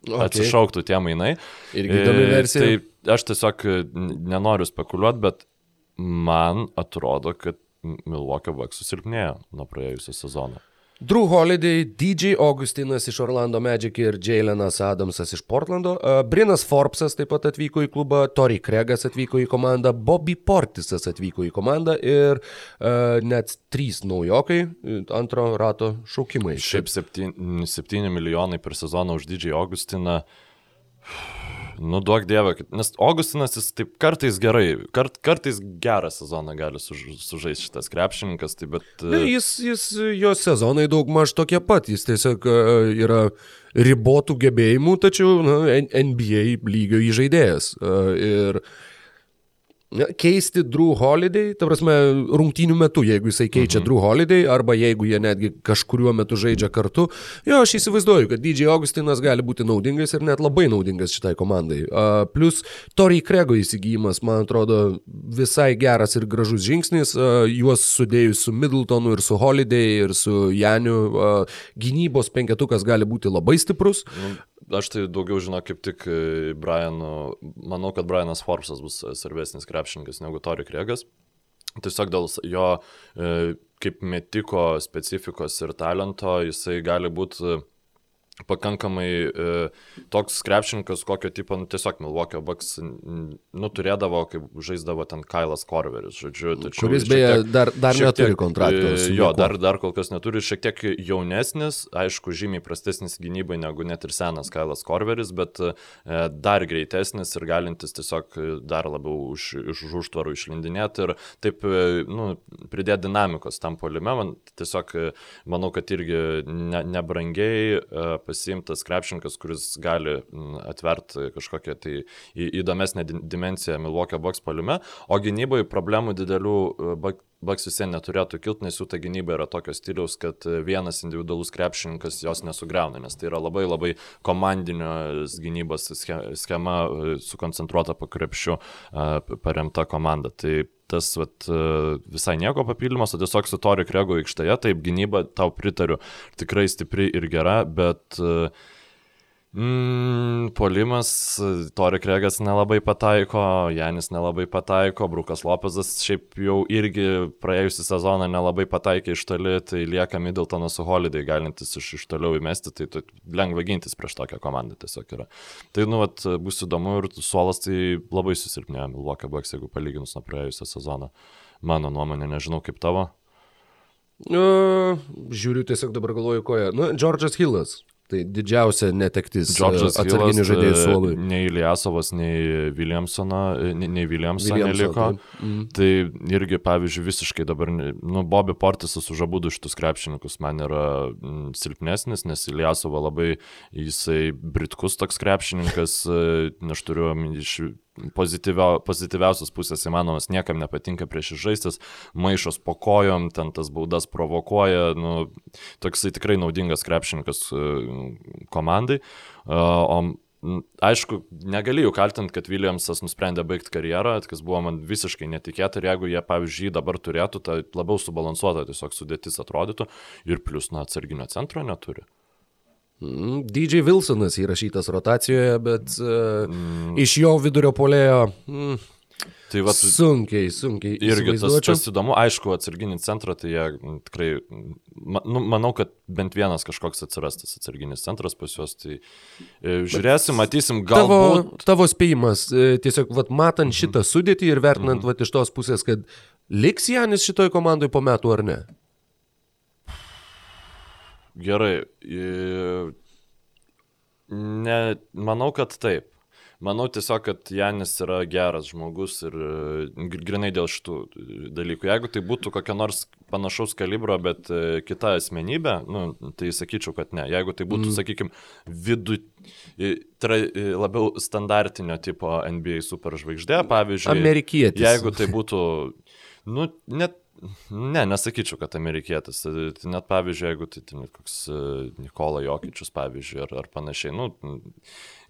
okay. atsišauktų tie mainai. Ir įdomi versija. Tai aš tiesiog e, nenoriu spekuliuoti, bet man atrodo, kad Milwaukee Bucks susilpnėjo nuo praėjusio sezono. Drew Holiday, DJ Augustinas iš Orlando Magic ir Jalenas Adamsas iš Portlando, Brinas Forbesas taip pat atvyko į klubą, Tori Kregas atvyko į komandą, Bobby Portisas atvyko į komandą ir uh, net trys naujokai antro rato šaukimai. Šiaip 7, 7 milijonai per sezoną už DJ Augustiną. Nu, duok dievą, nes Augustinas jis taip kartais gerai, kart, kartais gerą sezoną gali suž, sužaisti šitas krepšininkas, tai bet... Ne, jis, jis, jo sezonai daug maž tokie pat, jis tiesiog e, yra ribotų gebėjimų, tačiau na, NBA lygio įžaidėjas. E, ir keisti Drew Holiday, ta prasme, rungtynių metu, jeigu jisai keičia mhm. Drew Holiday, arba jeigu jie netgi kažkuriuo metu žaidžia kartu, jo, aš įsivaizduoju, kad DJ Augustinas gali būti naudingas ir net labai naudingas šitai komandai. Uh, plus, Tori Krego įsigijimas, man atrodo, visai geras ir gražus žingsnis, uh, juos sudėjus su Middletonu ir su Holiday ir su Janiu, uh, gynybos penketukas gali būti labai stiprus. Nu, Aš tai daugiau žinau kaip tik e, Brianų, manau, kad Brianas Forbesas bus svarbesnis krepšininkas negu Tori Kriegas. Tiesiog dėl jo e, kaip metiko specifikos ir talento jisai gali būti pakankamai e, toks krepšininkas, kokio tipo, nu, tiesiog Milwaukee Bucks, nu, turėdavo, kaip žaisdavo ten Kailas Korveris, žodžiu. Tačiau, Kuris beje tiek, dar, dar neturi kontrakto. E, jo, dar, dar kol kas neturi, šiek tiek jaunesnis, aišku, žymiai prastesnis gynybai negu net ir senas Kailas Korveris, bet e, dar greitesnis ir galintis tiesiog dar labiau už, iš užtvarų išlindinėti ir taip, e, nu, pridėti dinamikos tam polime. Man tiesiog manau, kad irgi ne, nebrangiai pasimtas krepšininkas, kuris gali atverti kažkokią tai įdomesnę dimenciją Milwaukee Bucks paliume, o gynyboje problemų didelių e, Bucks vis neturėtų kilti, nes jų ta gynyba yra tokio stiliaus, kad vienas individualus krepšininkas jos nesugriauna, nes tai yra labai labai komandinio gynybos schema e, sukoncentruota po krepšiu e, paremta komanda. Tai tas vat, visai nieko papildymas, o tiesiog su Tori Krego aikštėje, taip gynyba, tau pritariu, tikrai stipri ir gera, bet uh, Mm, polimas, Tori Kregas nelabai pataiko, Janis nelabai pataiko, Brukas Lopezas šiaip jau irgi praėjusią sezoną nelabai pataikė iš toli, tai lieka Middletonas su Holiday galintis iš, iš toliau įmesti, tai, tai lengva gintis prieš tokią komandą tiesiog yra. Tai, nu, vat, bus įdomu ir suolas tai labai susilpnėjo Milwaukee Bucks, jeigu palyginus nuo praėjusią sezoną. Mano nuomonė, nežinau kaip tavo. Uh, žiūriu tiesiog dabar galvoju koja. Nu, Džordžas Hillas. Tai didžiausia netektis Džordžas atsarginių žaidėjų suolui. Nei Iliasovas, nei Williamsoną, nei, nei Williamson neliko. Tai, mm. tai irgi, pavyzdžiui, visiškai dabar, nu, Bobby Portisas už abu šitus krepšininkus man yra mm, silpnesnis, nes Iliasova labai, jisai britkus toks krepšininkas, aš turiu iš pozityviausios pusės įmanomas, niekam nepatinka prieš žaistis, maišos po kojom, ten tas baudas provokuoja, nu, toksai tikrai naudingas krepšininkas e, komandai. E, o Aišku, negalėjau kaltinti, kad Williamsas nusprendė baigti karjerą, kas buvo man visiškai netikėta ir jeigu jie, pavyzdžiui, dabar turėtų, tai labiau subalansuota tiesiog sudėtis atrodytų ir plus, na, atsarginio centro neturi. Mm, DJ Wilsonas įrašytas rotacijoje, bet uh, mm. iš jo vidurio polėjo. Mm, tai va, sunkiai, sunkiai. Irgi tas, tas įdomu, aišku, atsarginį centrą, tai jie tikrai, ma, nu, manau, kad bent vienas kažkoks atsirastas atsarginis centras pas juos, tai e, žiūrėsim, matysim, galbūt. Tavo, tavo spėjimas, e, tiesiog, vat, matant mhm. šitą sudėtį ir vertinant, mhm. vat, iš tos pusės, kad liks Janis šitoj komandai po metų ar ne? Gerai. Ne, manau, kad taip. Manau tiesiog, kad Janis yra geras žmogus ir grinai dėl šitų dalykų. Jeigu tai būtų kokia nors panašaus kalibro, bet e, kita asmenybė, nu, tai sakyčiau, kad ne. Jeigu tai būtų, mm. sakykime, vidu, tra, labiau standartinio tipo NBA superžvaigždė, pavyzdžiui. Amerikietis. Jeigu tai būtų, nu, net Ne, nesakyčiau, kad amerikietis. Tai net pavyzdžiui, jeigu tai, tai koks e, Nikola Jokičius, pavyzdžiui, ar, ar panašiai, nu,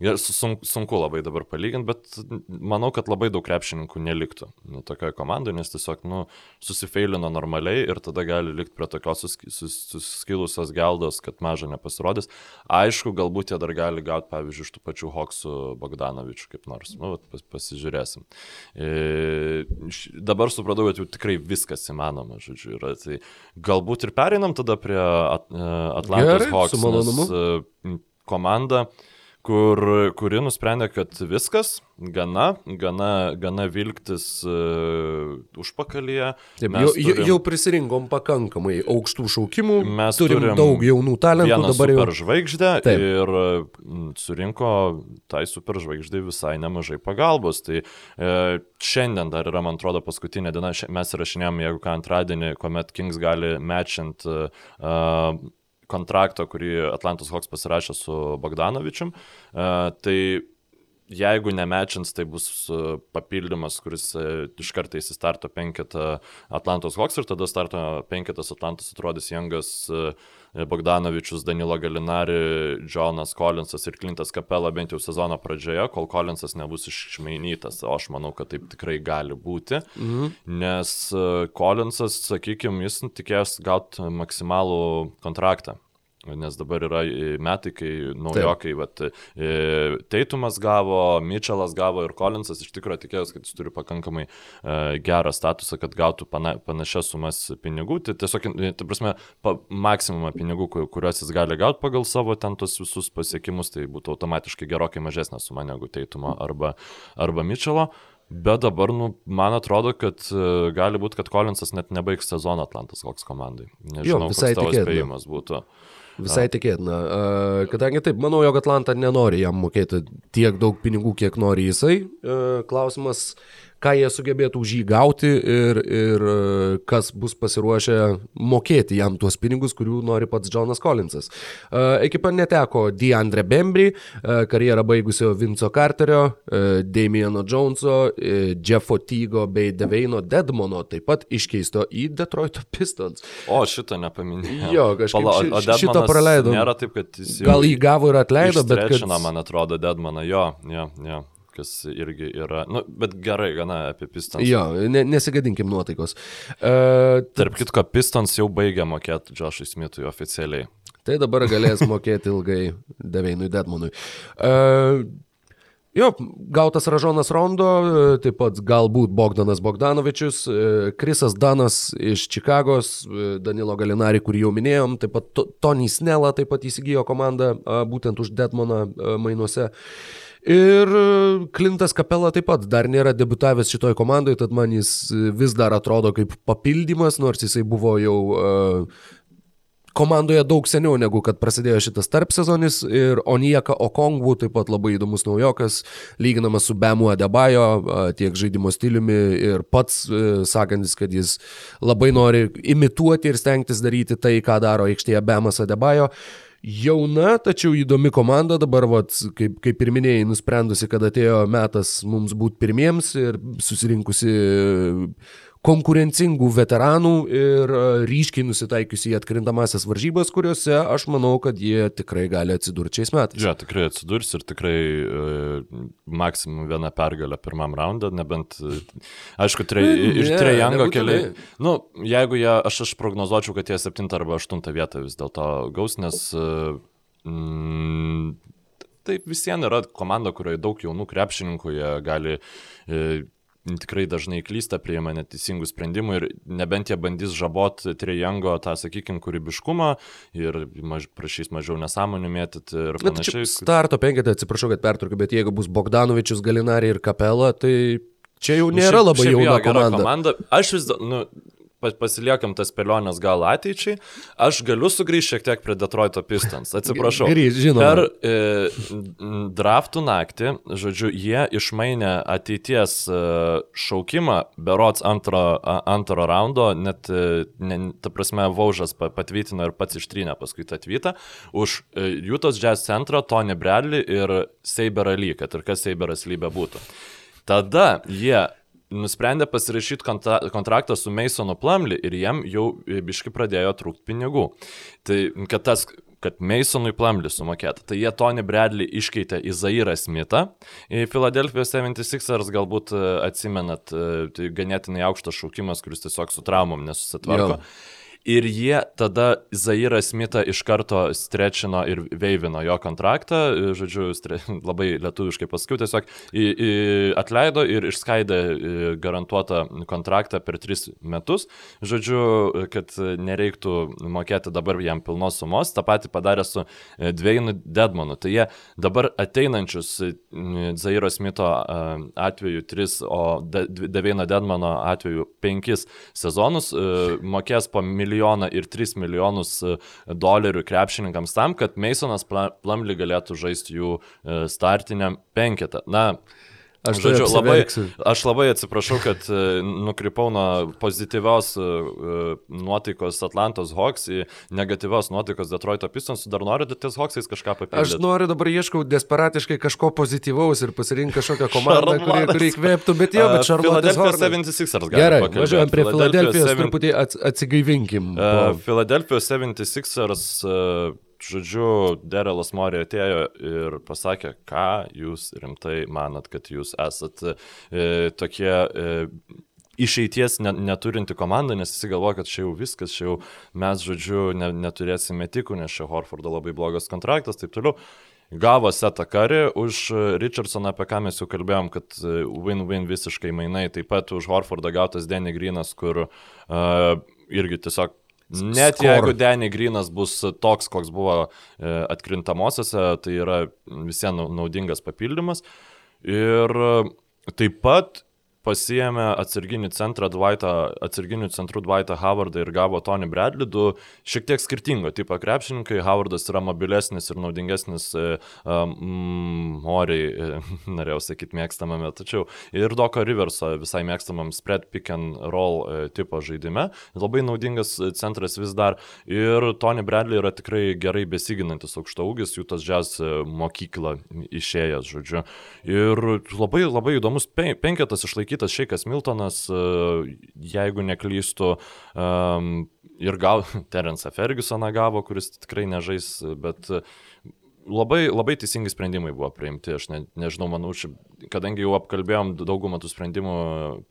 Sunku, sunku labai dabar palyginti, bet manau, kad labai daug krepšininkų neliktų nu, tokioje komandoje, nes tiesiog nu, susifeilino normaliai ir tada gali likti prie tokios suskilusios geldos, kad maža nepasirodys. Aišku, galbūt jie dar gali gauti, pavyzdžiui, iš tų pačių Hoksų Bogdanovičių kaip nors. Nu, pas, pasižiūrėsim. E, dabar supratau, kad jau tikrai viskas įmanoma, žodžiu, yra. Tai galbūt ir pereinam tada prie At Atlantos Hawks. E, komanda kur, kuri nusprendė, kad viskas, gana, gana, gana vilktis uh, užpakalyje. Taip, jau, turim, jau prisirinkom pakankamai aukštų šaukimų, mes turim, turim daug jaunų talentų dabar jau. Superžvaigždė Taip. ir surinko tai superžvaigždai visai nemažai pagalbos. Tai e, šiandien dar yra, man atrodo, paskutinė diena, mes rašinėjom, jeigu ką antradienį, kuomet Kings gali matchint uh, kontrakto, kurį Atlantos Hawks pasirašė su Bogdanovičium. E, tai jeigu nemečins, tai bus e, papildymas, kuris e, iš karto įsistarto penketą Atlantos Hawks ir tada starto penketas Atlantos atrodys Jangas Bogdanovičius, Danilo Galinari, Jonas Collinsas ir Klintas Kapela bent jau sezono pradžioje, kol Collinsas nebus išmainytas, o aš manau, kad taip tikrai gali būti, mhm. nes Collinsas, sakykime, jis tikės gauti maksimalų kontraktą nes dabar yra metai, kai naujokai, vat, Teitumas gavo, Mitčelas gavo ir Collinsas iš tikrųjų tikėjausi, kad jis turi pakankamai gerą statusą, kad gautų pana, panašias sumas pinigų. Tai tiesiog, tai prasme, pa, maksimumą pinigų, kuriuos jis gali gauti pagal savo ten tos visus pasiekimus, tai būtų automatiškai gerokai mažesnė suma negu Teitumo arba, arba Mitčelo. Bet dabar, nu, man atrodo, kad gali būti, kad Collinsas net nebaigs sezoną Atlantas koks komandai. Nežinau, jo, visai tavo spėjimas būtų. Visai tikėtina. Kadangi taip, manau, jog Atlanta nenori jam mokėti tiek daug pinigų, kiek nori jisai. Klausimas, ką jie sugebėtų už jį gauti ir, ir e, kas bus pasiruošę mokėti jam tuos pinigus, kurių nori pats Jonas Collinsas. E, ekipa neteko Deandre Bembry, e, karjerą baigusio Vinco Carterio, Damieno Joneso, Jeffo Tygo bei Deveino Dedmono, taip pat iškeisto į Detroito Pistons. O, šitą nepaminėjau. Jo, kažkaip Pala, ši, šitą praleidau. Nėra taip, kad jis jau... Gal jį gavo ir atleido, bet... Kad... man atrodo, Dedmaną, jo, jo, jo kas irgi yra, nu, bet gerai, gana apie Pistons. Jo, ne, nesigadinkim nuotaikos. Uh, Tarp kitko, Pistons jau baigia mokėti Joshui Smithui oficialiai. Tai dabar galės mokėti ilgai Deveinui Dedmonui. Uh, Jo, gautas Ražonas Rondo, taip pat galbūt Bogdanas Bogdanovičius, Krisas Danas iš Čikagos, Danilo Galinari, kurį jau minėjom, taip pat Tony Snella taip pat įsigijo komandą būtent už Detmoną mainuose. Ir Klintas Kapela taip pat dar nėra debutavęs šitoj komandai, tad man jis vis dar atrodo kaip papildymas, nors jisai buvo jau uh, komandoje daug seniau negu kad prasidėjo šitas tarpsezonis. Ir Onieka Okongwu taip pat labai įdomus naujokas, lyginamas su Bemu Adebayo tiek žaidimo stiliumi ir pats e, sakantis, kad jis labai nori imituoti ir stengtis daryti tai, ką daro aikštėje Bemas Adebayo jauna, tačiau įdomi komanda dabar, vat, kaip, kaip ir minėjai, nusprendusi, kad atėjo metas mums būti pirmiems ir susirinkusi konkurencingų veteranų ir e, ryškiai nusitaikiusi į atkrintamasias varžybas, kuriuose aš manau, kad jie tikrai gali atsidurti šiais metais. Ja, tikrai atsidurs ir tikrai e, maksimum vieną pergalę pirmam raundą, nebent, e, aišku, tre, iš yeah, trejango keliai. Nu, jeigu jie, aš, aš prognozuočiau, kad jie 7 arba 8 vietą vis dėlto gaus, nes mm, tai vis vien yra komanda, kurioje daug jaunų krepšininkų, jie gali e, tikrai dažnai klysta, prieima neteisingų sprendimų ir nebent jie bandys žabot trijango tą, sakykime, kūrybiškumą ir maž, prašys mažiau nesąmonių mėtyti ir panašiai. Starto penketą, atsiprašau, kad pertraukiu, bet jeigu bus Bogdanovičius, Galinari ir Kapela, tai čia jau nu, nėra labai jauna komanda. komanda. Aš vis, nu, pasiliekam tas pelionės gal ateičiai. Aš galiu sugrįžti šiek tiek prie Detroito Pistons. Atsiprašau. Grįž, žinoma. Per e, draftų naktį, žodžiu, jie išmainė ateities e, šaukimą, berots antro, antro raundo, net, e, ne, ta prasme, Vaužas patvytino ir pats ištrynė paskui tą atvytą, už e, Jūtos Jazz centrą Tony Bradley ir Seiberą Lee, kad ir kas Seiberas lybė būtų. Tada jie nusprendė pasirašyti kontra kontraktą su Masonu Plumley ir jiem jau biški pradėjo trūkti pinigų. Tai kad tas kad Masonui Plumley sumokėta. Tai jie Tony Bradley iškeitė į Zairą Smithą. Į Philadelphia 76ers galbūt e, atsimenat, e, tai ganėtinai aukštas šaukimas, kuris tiesiog su traumom nesusitvarko. Jo ir jie tada Zairą Smithą iš karto strečino ir veivino jo kontraktą, žodžiu, stre, labai lietuviškai pasakiau, tiesiog į, į, atleido ir išskaidė garantuotą kontraktą per tris metus, žodžiu, kad nereiktų mokėti dabar jam pilnos sumos, tą patį padarė su e, Dveinu Dedmanu. Tai jie dabar ateinančius Zairo Smitho atveju 3, o Dveino Dedmano atveju 5 sezonus e, mokės po milijoną milijoną ir 3 milijonus e, dolerių krepšininkams tam, kad Masonas Plumley galėtų žaisti jų e, startiniam penketą. Na, Aš, Žodžiu, labai, aš labai atsiprašau, kad uh, nukrypau nuo pozityvios uh, nuotaikos Atlantos Hawks į negatyvios nuotaikos Detroito Pistons. Dar noriu ties Hawksais kažką papildyti? Aš noriu dabar ieškau desperatiškai kažko pozityvaus ir pasirinkti kažkokią komandą, kuri, kuri įkvėptų, bet jau, bet Charlotte. Philadelphia 76ers. Gerai, važiuojam prie Philadelphia, 7... truputį atsigaivinkim. Uh, Philadelphia 76ers uh, žodžiu, Derelas Morė atėjo ir pasakė, ką jūs rimtai manat, kad jūs esat e, tokie e, išeities ne, neturinti komanda, nes visi galvoja, kad čia jau viskas, čia jau mes, žodžiu, ne, neturėsime metikų, nes čia Horfordo labai blogas kontraktas, taip toliau. Gavo setą karį už Richardsoną, apie ką mes jau kalbėjom, kad win-win visiškai mainai, taip pat už Horfordą gautas Denny Grinas, kur uh, irgi tiesiog Net Skor. jeigu Denny Grinas bus toks, koks buvo atkrintamosiose, tai yra visiems naudingas papildymas. Ir taip pat pasiemė atsarginį centrą Dwightą, atsarginių centrų Dwightą Howardą ir gavo Tony Bradley, du šiek tiek skirtingo tipo krepšininkai. Howardas yra mobilesnis ir naudingesnis um, oriai, e, norėjau sakyti, mėgstamame, tačiau ir Doko Riverso visai mėgstamam spread pick and roll tipo žaidime. Labai naudingas centras vis dar. Ir Tony Bradley yra tikrai gerai besiginantis aukšto ūgis, jų tas jazz mokykla išėjęs, žodžiu. Ir labai, labai įdomus penketas išlaikyti kitas Šeikas Miltonas, e, jeigu neklystu, ir gal Terensą Fergusoną gavo, kuris tikrai nežais, bet labai, labai teisingi sprendimai buvo priimti. Aš ne, nežinau, manau, kadangi jau apkalbėjom daugumą tų sprendimų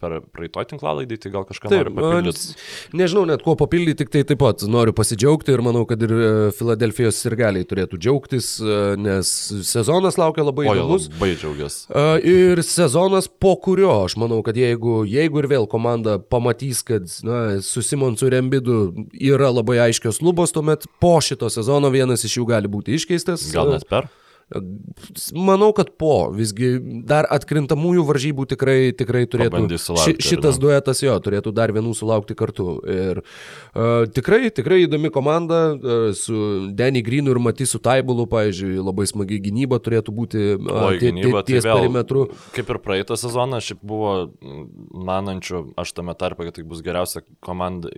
per praeito tinklalaidį, tai gal kažką taip, noriu papildyti. Nežinau net kuo papildyti, tik tai taip pat noriu pasidžiaugti ir manau, kad ir e, Filadelfijos sirgaliai turėtų džiaugtis, e, nes sezonas laukia labai įdomus. Labai džiaugiuosi. E, ir sezonas, po kurio aš manau, kad jeigu, jeigu ir vėl komanda pamatys, kad na, su Simonsu Rembidu yra labai aiškios lubos, tuomet po šito sezono vienas iš jų gali būti iškeistas. Gal net per? Manau, kad po, visgi dar atkrintamųjų varžybų tikrai, tikrai turėtų. Ši, šitas duetas jo, turėtų dar vienų sulaukti kartu. Ir uh, tikrai, tikrai įdomi komanda uh, su Denny Greenu ir Matysu Taibulu, pavyzdžiui, labai smagi gynyba turėtų būti uh, o, tie, gynyba, ties tai vėl, perimetru. Kaip ir praeitą sezoną, šiaip buvo manančių, aš tame tarpe, kad tai bus geriausia komanda,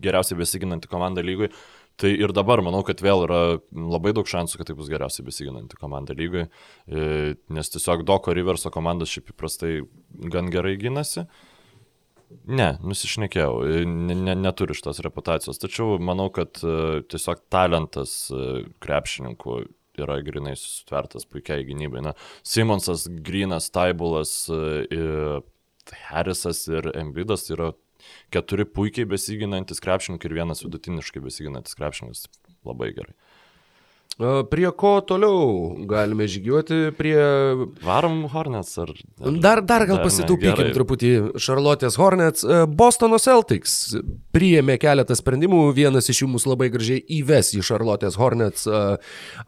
geriausiai besiginanti komanda lygui. Tai ir dabar manau, kad vėl yra labai daug šansų, kad tai bus geriausiai besiginanti komanda lygai, e, nes tiesiog Doko Riverso komandas šiaip įprastai gan gerai gynasi. Ne, nusišnekėjau, e, ne, ne, neturiu šitos reputacijos, tačiau manau, kad e, tiesiog talentas krepšininkų yra grinai susitvertas puikiai gynybai. Na, Simonsas, Grinas, Taibulas, Harrisas ir Embidas yra keturi puikiai besiginantis krepšininkai ir vienas vidutiniškai besiginantis krepšininkas. Labai gerai. Prie ko toliau galime žygiuoti? Prie... Varom Hornets ar... ar dar, dar gal ne, truputį Charlotte's Hornets. Bostono Celtics priėmė keletą sprendimų, vienas iš jų mus labai gražiai įves į Charlotte's Hornets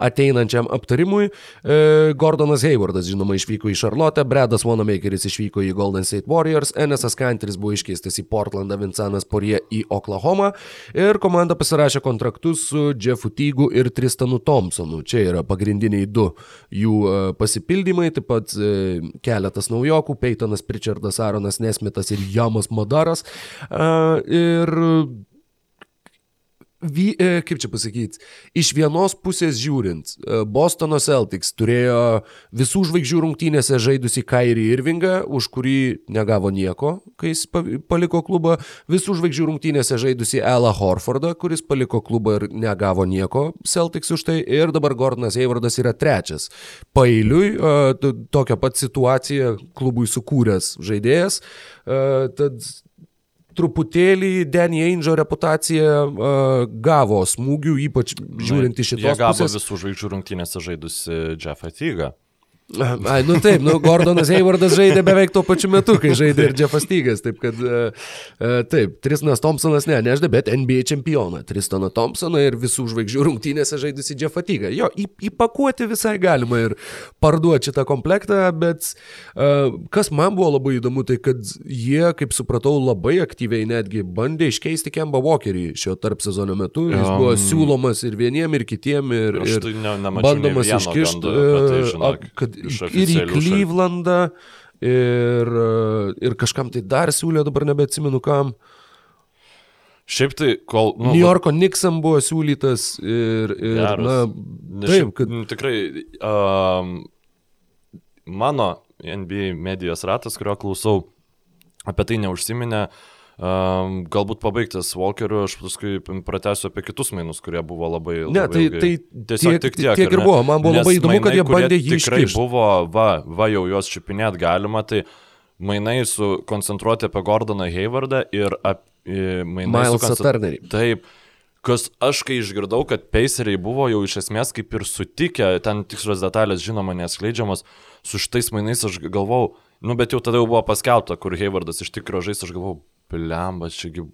ateinančiam aptarimui. Gordonas Haywardas, žinoma, išvyko į Charlotte, Bredas Wanamakeris išvyko į Golden State Warriors, Enesas Kanteris buvo iškeistas į Portlandą, Vincentas Porie į Oklahoma ir komanda pasirašė kontraktus su Jeffu Tygu ir Tristanu Tomu. Thompsonu. Čia yra pagrindiniai du jų e, pasipildymai, taip pat e, keletas naujokų, Peytonas Pritchardas, Aaronas Nesmitas ir Jamas Madaras. E, ir vy, e, kaip čia pasakyti, iš vienos pusės žiūrint, e, Bostono Celtics turėjo visų žvaigždžių rungtynėse žaidusi Kairį Irvingą, už kurį negavo nieko, kai jis paliko klubą, visų žvaigždžių rungtynėse žaidusi Ela Horfordą, kuris paliko klubą ir negavo nieko Celtics už tai, ir dabar Gordonas Eivardas yra trečias. Pailiui e, tokią pat situaciją klubui sukūręs žaidėjas, tad truputėlį Danny Ainge'o reputacija uh, gavo smūgių, ypač žiūrint iš šitos pusės. Jie gavo visų žvaigždžių rungtynėse žaidusi Jeffą Tygą. Ai, nu taip, nu, Gordonas Haywardas žaidė beveik tuo pačiu metu, kai žaidė ir Jeffas Tygas, taip kad, uh, uh, taip, Tristanas Thompsonas ne, nežaidė, bet NBA čempioną, Tristaną Thompsoną ir visų žvaigždžių rungtynėse žaidusi Jeffą Tygą. Jo, įpakuoti visai galima ir parduoti šitą komplektą, bet uh, kas man buvo labai įdomu, tai kad jie, kaip supratau, labai aktyviai netgi bandė iškeisti Kemba Walkerį šio tarp sezono metu. Jis um, buvo siūlomas ir vieniem, ir kitiem, ir, ir tai ne, bandomas iškišti, tai, kad ir į Klyvlandą, ir, ir kažkam tai dar siūlė, dabar nebeatsimenu kam. Šiaip tai, kol... Nu, New Yorko Nixon buvo siūlytas ir... ir geras. na, taip, kad... Nu, tikrai, um, mano NBA medijos ratas, kurio klausau, apie tai neužsiminė. Uh, Um, galbūt pabaigtas Walkeriu, aš paskui pratęsiu apie kitus mainus, kurie buvo labai... labai ne, tai, tai tiesiog tiek, tik tiek. Tiek ir buvo, man buvo Nes labai įdomu, mainai, kad jie bandė jį iškišti. Tikrai buvo, va, va jau juos čiupinėt galima, tai mainai sukoncentruoti apie Gordoną Haywardą ir apie mainai Milesą. Turnerį. Taip. Kas aš kai išgirdau, kad Paceriai buvo jau iš esmės kaip ir sutikę, ten tikslios detalės žinoma neskleidžiamas, su šitais mainais aš galvau, nu bet jau tada jau buvo paskelbta, kur Haywardas iš tikrųjų žais, aš galvau, blemba, čiagi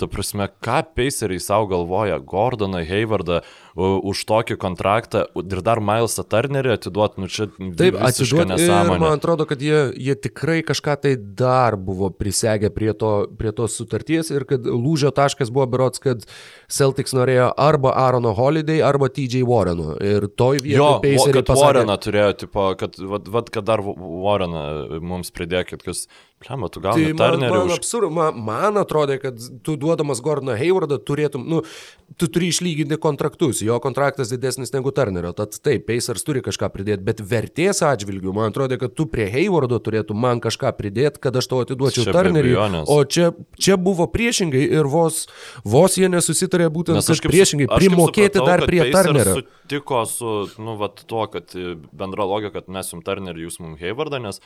Ta prasme, ką Paceriai savo galvoja, Gordoną, Haywardą u- už tokį kontraktą ir dar Milesą Turnerį atiduoti, nu čia Taip. Ir nesąmonė. man atrodo, kad jie, jie tikrai kažką tai dar buvo prisegę prie, to, prie tos sutarties ir kad lūžio taškas buvo berots, kad Celtics norėjo arba Aarono Holiday, arba TJ Warreno. Ir toj Jo, vietoje Paceriai kad pasakė, Warreną turėjo, tipo, kad, vat, vat, kad dar Warreną mums pridėkit, kas, lemma, tu Tai gauni man, Turnerį man, už... absurd, man, man atrodė, kad tu duodamas Gordoną Haywardą turėtum, nu, tu turi išlyginti kontraktus, jo kontraktas didesnis negu Turnerio, tad taip, Pacers turi kažką pridėti, bet vertės atžvilgių, man atrodė, kad tu prie Haywardo turėtum man kažką pridėti, kad aš tau atiduočiau Čia Turnerį, o čia, čia buvo priešingai ir vos, vos jie nesusitarė būtent Nes aš kaip, priešingai, aš primokėti supratau, dar prie Turnerio. Sutiko su, nu, vat, tuo, kad bendra logika, kad mes jums Turnerį, jūs mums Haywardą, nes,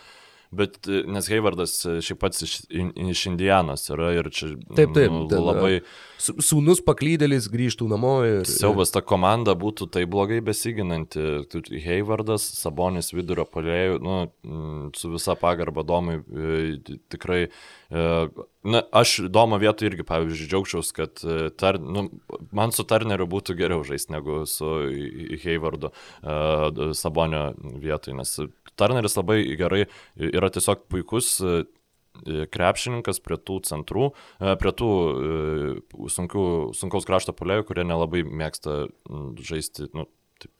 bet, e, nes Haywardas e, šiaip pats iš, iš Indianos yra ir čia Taip, taip, nu, labai Su- Sūnus paklydėlis grįžtų namo ir... siaubas, ta komanda būtų tai blogai besiginanti. Haywardas, Sabonis vidurio polėjų, nu, mm, su visa pagarba Domui e, tikrai e, Na, aš Domo vietoj irgi, pavyzdžiui, džiaugčiaus, kad e, tar, nu, man su Turneriu būtų geriau žaisti negu su Haywardu uh, Sabonio vietoj, nes Turneris labai gerai yra tiesiog puikus e, krepšininkas prie tų centrų, e, prie tų e, sunkių, sunkaus krašto polėjų, kurie nelabai mėgsta žaisti, nu,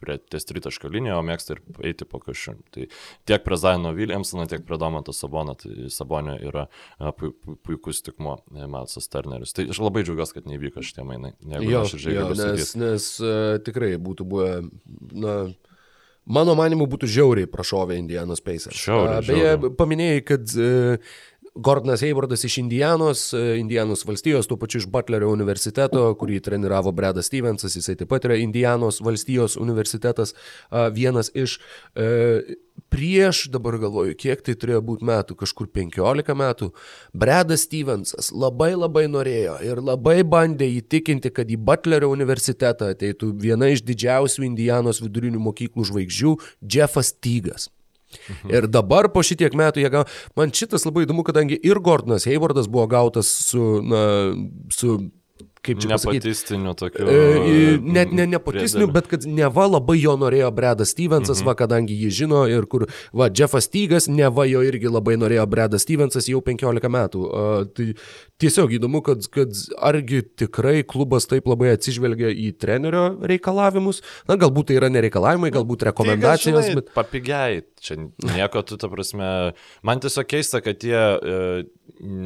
prie ties tritaško liniją, o mėgsta ir eiti po kažkur. Tai tiek prie Zaino Williamsono, tiek prie Domanto Sabono, tai Sabonio yra e, pu, pu, puikus tikmo Malsas Turneris. Tai aš labai džiaugiuosi, kad nevyko šitie mainai. Jo, jo, nes, nes uh, tikrai būtų buvę, na, mano manimu, būtų žiauriai prašovę Indianos Pacers. Žiauriai, A, Beje, žiauriai. paminėjai, kad uh, Gordonas Haywardas iš Indianos, uh, Indianos valstijos, tuo pačiu iš Butlerio universiteto, kurį treniravo Bredas Stevensas, jisai taip pat yra Indianos valstijos universitetas, vienas iš uh, prieš, dabar galvoju, kiek tai turėjo būti metų, kažkur 15 metų, Bredas Stevensas labai labai norėjo ir labai bandė įtikinti, kad į Butlerio universitetą ateitų viena iš didžiausių Indianos vidurinių mokyklų žvaigždžių - Jeffas Tygas. Ir dabar po šitiek metų jie gavo, man šitas labai įdomu, kadangi ir Gordonas Haywardas buvo gautas su, na, su kaip čia pasakyti, Nepatistiniu tokiu. E, net ne nepotistiniu, priedėliu. bet kad neva labai jo norėjo Bredas Stevensas, mhm. va, kadangi jį žino ir kur, va, Jeffas Tygas, neva jo irgi labai norėjo Bredas Stevensas jau 15 metų. Uh, tai tiesiog įdomu, kad, kad argi tikrai klubas taip labai atsižvelgia į trenerio reikalavimus. Na, galbūt tai yra nereikalavimai, galbūt rekomendacijos, Tygas, žinai, bet... Papigiai, čia nieko tu, ta prasme. Man tiesiog keista, kad jie e,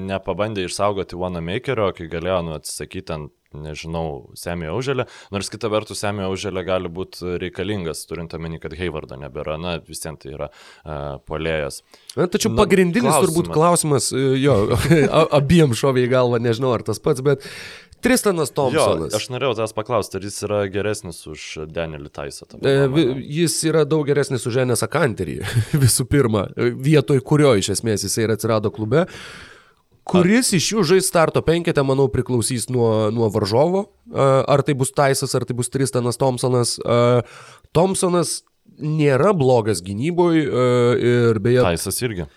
nepabandė išsaugoti Wanamakerio, kai galėjo nu, atsisakyti ant, nežinau, Semio Auželę, nors kita vertus Semio Auželė gali būti reikalingas, turint omeny, kad Haywardo nebėra, na, vis vien tai yra uh, polėjas. Na, tačiau Na, pagrindinis klausimas. turbūt klausimas, e, jo, a- abiem šovė į galvą, nežinau ar tas pats, bet Tristanas Jo, Thompsonas. aš norėjau tas paklausti, ar jis yra geresnis už Danielį Taisą. E? Jis yra daug geresnis už Enesą Kanterį, visų pirma, vietoj kurio iš esmės jisai ir atsirado klube. Kuris iš jų žais starto penketę, manau, priklausys nuo, nuo varžovo. Ar tai bus Taisas, ar tai bus Tristanas Thompsonas. Thompsonas nėra blogas gynyboje ir beje... Taisas irgi.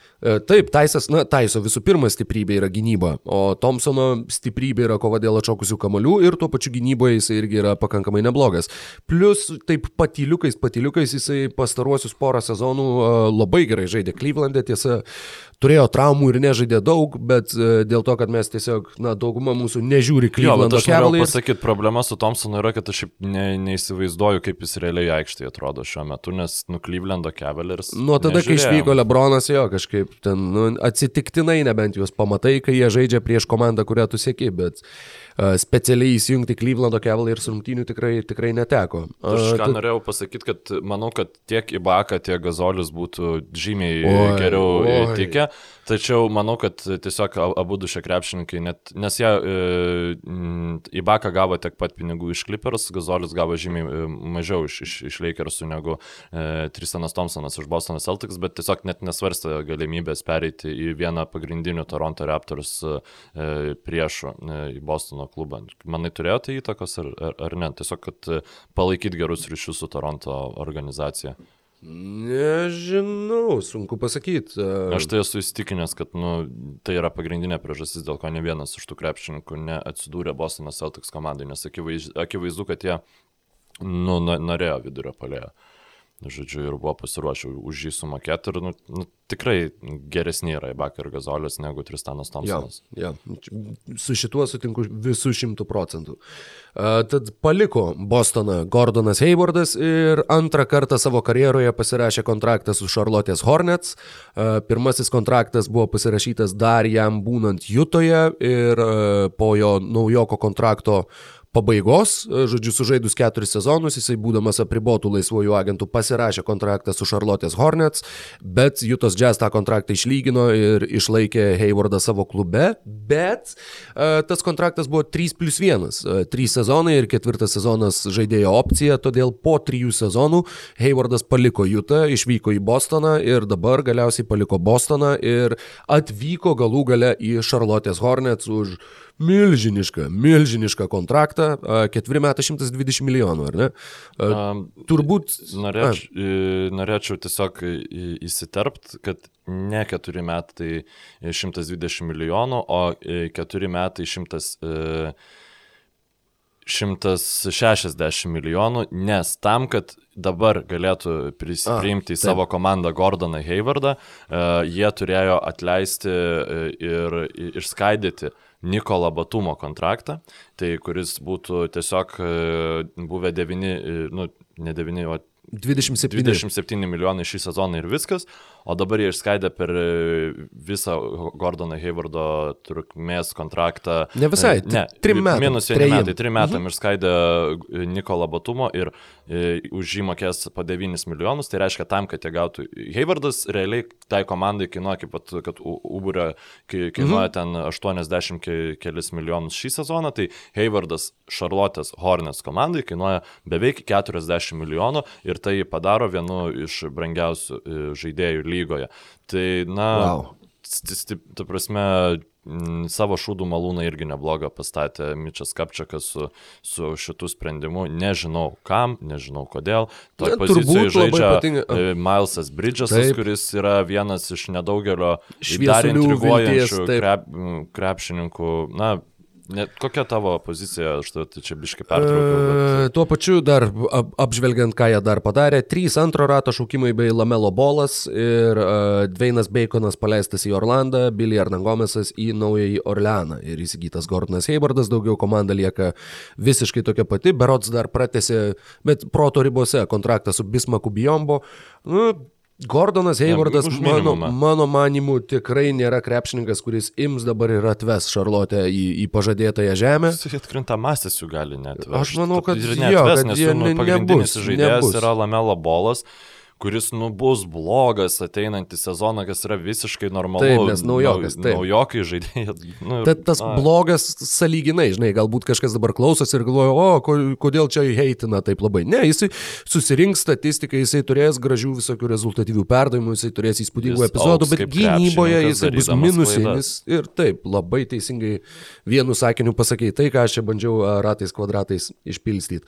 Taip, Taisas, na, Taiso visų pirma stiprybė yra gynyba, o Thompsono stiprybė yra kova dėl atšokusių kamolių ir tuo pačiu gynyboje jisai irgi yra pakankamai neblogas. Plus, taip patyliukais, patyliukais jisai pastaruosius porą sezonų labai gerai žaidė Cleveland'e, tiesa, turėjo traumų ir nežaidė daug, bet e, dėl to, kad mes tiesiog, na, dauguma mūsų nežiūri bet Cleveland'o aš Cavaliers. pasakyti, problema su Thompsonu yra, kad aš šiaip ne, neįsivaizduoju, kaip jis realiai aikštėje atrodo šiuo metu, nes nu Clevelando Cavaliers. Nuo tada, kai nežiūrėjom. išvyko Lebronas, jo kažkaip ten nu, atsitiktinai nebent juos pamatai, kai jie žaidžia prieš komandą, kurią tu sėki, bet specialiai įsijungti Clevelando Cavaliers rungtynių tikrai, tikrai neteko. Aš ką tu- norėjau pasakyti, kad manau, kad tiek Ibaka, tiek Gazolis būtų žymiai Oi, geriau oi. tikę. Tačiau manau, kad tiesiog abu du šie krepšininkai, net, nes jie e, į Baką gavo tiek pat pinigų iš Clippers, Gazolis gavo žymiai e, mažiau iš, iš, iš Lakersų negu e, Tristanas Thompsonas iš Bostono Celtics, bet tiesiog net nesvarstė galimybės pereiti į vieną pagrindinių Toronto Raptors e, priešų e, į Bostono klubą. Manai turėjo tai įtakos ar, ar, ar ne? Tiesiog, kad e, palaikyti gerus ryšius su Toronto organizacija. Nežinau, sunku pasakyti. Aš tai esu įstikinęs, kad nu, tai yra pagrindinė priežastis, dėl ko ne vienas iš tų krepšininkų neatsidūrė Bostono Celtics komandai, nes akivaizdu, kad jie nu, norėjo vidurio palėjo. Žodžiu, ir buvo pasiruošę už jį sumokėti ir nu, nu, tikrai geresni yra Ibaka ir Gazolis negu Tristanas Thompsonas. Ja, ja. Su šituo sutinku visų šimtų procentų. Uh, tad paliko Bostoną Gordonas Haywardas ir antrą kartą savo karjeroje pasirašė kontraktą su Charlotte's Hornets. Uh, pirmasis kontraktas buvo pasirašytas dar jam būnant Jutoje ir uh, po jo naujoko kontrakto pabaigos, žodžiu, sužaidus keturis sezonus, jisai būdamas apribotų laisvojų agentų pasirašė kontraktą su Charlotte's Hornets, bet Jutos Jazz tą kontraktą išlygino ir išlaikė Haywardą savo klube, bet uh, tas kontraktas buvo 3 plus 1, uh, 3 sezonai ir ketvirtas sezonas žaidėjo opcija, todėl po 3 sezonų Haywardas paliko Jutą, išvyko į Bostoną ir dabar galiausiai paliko Bostoną ir atvyko galų gale į Charlotte's Hornets už milžinišką, milžinišką kontraktą, ketveri metai 120 milijonų, ar ne? Um, Turbūt. Norėč, norėčiau tiesiog įsiterpt, kad ne keturi metai 120 milijonų, o keturi metai 100. 160 milijonų, nes tam, kad dabar galėtų priimti į savo komandą Gordoną Haywardą, jie turėjo atleisti ir išskaidyti Nikola Batumo kontraktą, tai kuris būtų tiesiog e, buvę 9, e, nu, ne 9, o 27. 27 milijonai šį sezoną ir viskas, o dabar jie išskaidė per e, visą Gordono Haywardo trukmės kontraktą. Ne visai, ne, trim metam. Minus vieni metai, trim metam mhm. išskaidė Nikola Batumo ir e, už jį mokės po 9 milijonus, tai reiškia tam, kad jie gautų. Haywardas realiai tai komandai kainuoja, kaip pat, kad Uberė kainuoja mhm. ten 80 kelis milijonus šį sezoną, tai Haywardas Charlotte's Hornets komandai kainuoja beveik 40 milijonų ir tai padaro vienu iš brangiausių e, žaidėjų lygoje. Tai, na, wow. ta prasme, savo šūdų malūną irgi neblogą pastatė Mičas Kapčiakas su, su šitų sprendimu. Nežinau kam, nežinau kodėl. Toje pozicijoje žaidžia. E, Milesas Bridgesas, kuris yra vienas iš nedaugelio dar intriguojančių krep, krepšininkų. Na, Net kokia tavo pozicija, aš tai čia biškai pertraukiau. Bet... E, tuo pačiu dar ap, apžvelgiant, ką jie dar padarė, trys antro rato šaukimai bei Lamelo Bolas ir uh, Dveinas Baconas paleistas į Orlandą, Billy Arnangomesas į Naująjį Orleaną ir įsigytas Gordonas Heibardas, daugiau komanda lieka visiškai tokia pati, Berots dar pratėsi, bet proto ribose kontraktą su Bismaku Bijombo. Nu, Gordonas Haywardas, mano, mano manimu, tikrai nėra krepšininkas, kuris ims dabar ir atves Šarlotę į, į pažadėtąją žemę. Jis atkrintamąsis jų gali net. Aš manau, kad, ir jo, kad nes jie nu, pagrindinis nebus, žaidėjas nebus. yra Lamelo Bolas kuris, nu, bus blogas ateinantį sezoną, kas yra visiškai normalu. Taip, nes naujokas. Taip. Naujokai žaidėjai. Nu, Tad tas a. blogas saliginai, žinai, galbūt kažkas dabar klausosi ir galvoja, o, kodėl čia heitina taip labai. Ne, jisai susirinks statistiką, jisai turės gražių visokių rezultatyvių perdavimų, jisai turės įspūdingų epizodų, bet gynyboje jisai bus minusinis. Ir taip, labai teisingai vienu sakiniu pasakėjai tai, ką aš čia bandžiau ratais kvadratais išpilstyti.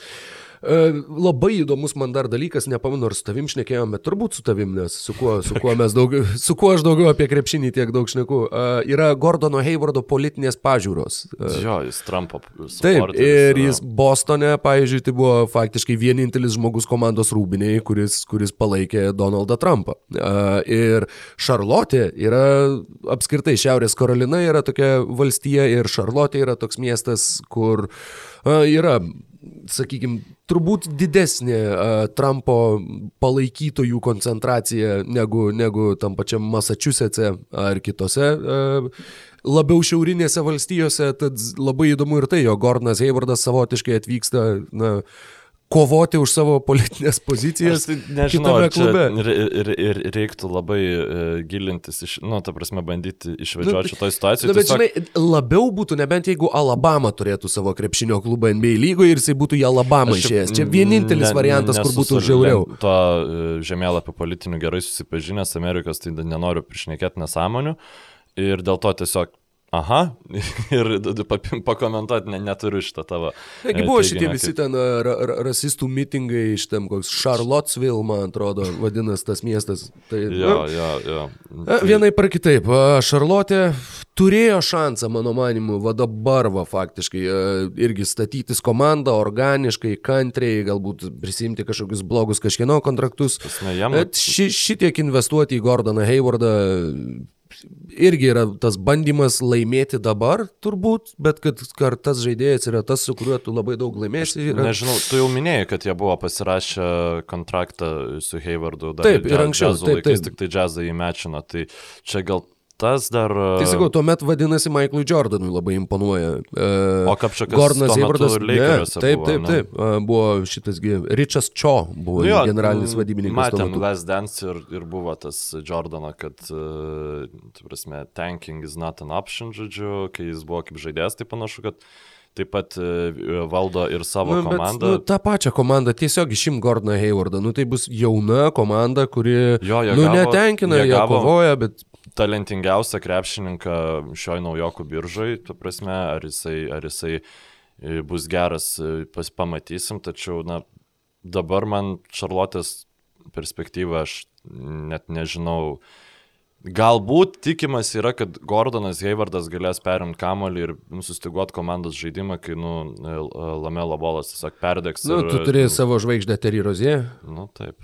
E, labai įdomus man dar dalykas, nepamenu, ar su tavim šnekėjome, turbūt su tavim, nes su kuo, su kuo, daugiau, su kuo aš daugiau apie krepšinį tiek daug šneku. Uh, yra Gordono Haywardo politinės pažiūros. Uh, jo, jis Trumpo. Taip, ir jis Bostone, pavyzdžiui, tai buvo faktiškai vienintelis žmogus komandos rūbiniai, kuris, kuris palaikė Donaldą Trumpą. Ir Šarlotė yra apskritai Šiaurės Karolina yra tokia valstija ir Šarlotė yra toks miestas, kur uh, yra sakykime, turbūt didesnė Trumpo palaikytojų koncentracija negu, negu tam pačiam Massachusetts'e ar kitose labiau šiaurinėse valstijose, tad labai įdomu ir tai, jo Gordonas Haywardas savotiškai atvyksta, na, kovoti už savo politinės pozicijas tai nežinau, kitame klube. ir, ir, ir reiktų labai uh, gilintis, iš, nu, ta prasme, bandyti išvedžioti Nu, šitoje situacijoje. Na, bet žinai, labiau būtų nebent jeigu Alabama turėtų savo krepšinio klubą NBA lygoje ir jisai būtų į Alabamą išėjęs. Čia vienintelis ne- variantas, kur būtų žiauriau. To e, žemėlapio politinių gerai susipažinęs Amerikos, tai nenoriu prišnekėti nesąmonių. Ir dėl to tiesiog, aha, ir pakomentuoti ne, neturiu šitą tavo. Taigi e, buvo šitie visi ten a, ra, ra, rasistų mitingai iš ten koks Charlottesville, man atrodo, vadinasi tas miestas. Tai, Jo, nu, jo, jo. a, Vienai par kitaip, a, Šarlotė turėjo šansą, mano manimu, va dabar va faktiškai irgi statytis komandą organiškai, kantriai, galbūt prisimti kažkokius blogus kažkieno kontraktus. Prasme, jam- ši, šitiek investuoti į Gordoną Haywardą irgi yra tas bandymas laimėti dabar, turbūt, bet kad kar tas žaidėjas yra tas, su kuriuo tu labai daug laimėsi. Yra... Nežinau, tu jau minėjai, kad jie buvo pasirašę kontraktą su dar Taip, ir anksčiau, džiazo taip, laikais, taip. Tik tai džiazą įmečino. Tai čia gal tas dar... Tai sakau, tuomet vadinasi Michaelui Jordanui labai imponuoja. E, O Kapšakas Gordonas. Lakeriuose Taip, taip, ne? taip. A, Buvo šitasgi Richas Cho, buvo Nu jo, generalinis vadybininkas. Matėm. Last Dance ir, ir buvo tas Jordano, kad, uh, tu prasme, tanking is not an option, žodžiu, kai jis buvo kaip žaidėjas, tai panašu, kad taip pat uh, valdo ir savo Nu, bet, komandą. nu, tą pačią komandą tiesiog išim Gordoną Haywardą. Nu, tai bus jauna komanda, kuri Jo, nu, gavo- netenkina, jie jie kovoja, bet talentingiausią krepšininką šioj naujokų biržai, tu prasme, ar jisai, ar jisai e, bus geras, e, pas, pamatysim, tačiau, na, dabar man Šarlotės perspektyva, aš net nežinau. Galbūt tikimas yra, kad Gordonas Haywardas galės perimti kamolį ir sustiguoti komandos žaidimą, kai, nu, e, Lamelo bolas tiesiog perdegs. nu, ir, tu turi savo žvaigždę Terry Rozie Nu, taip.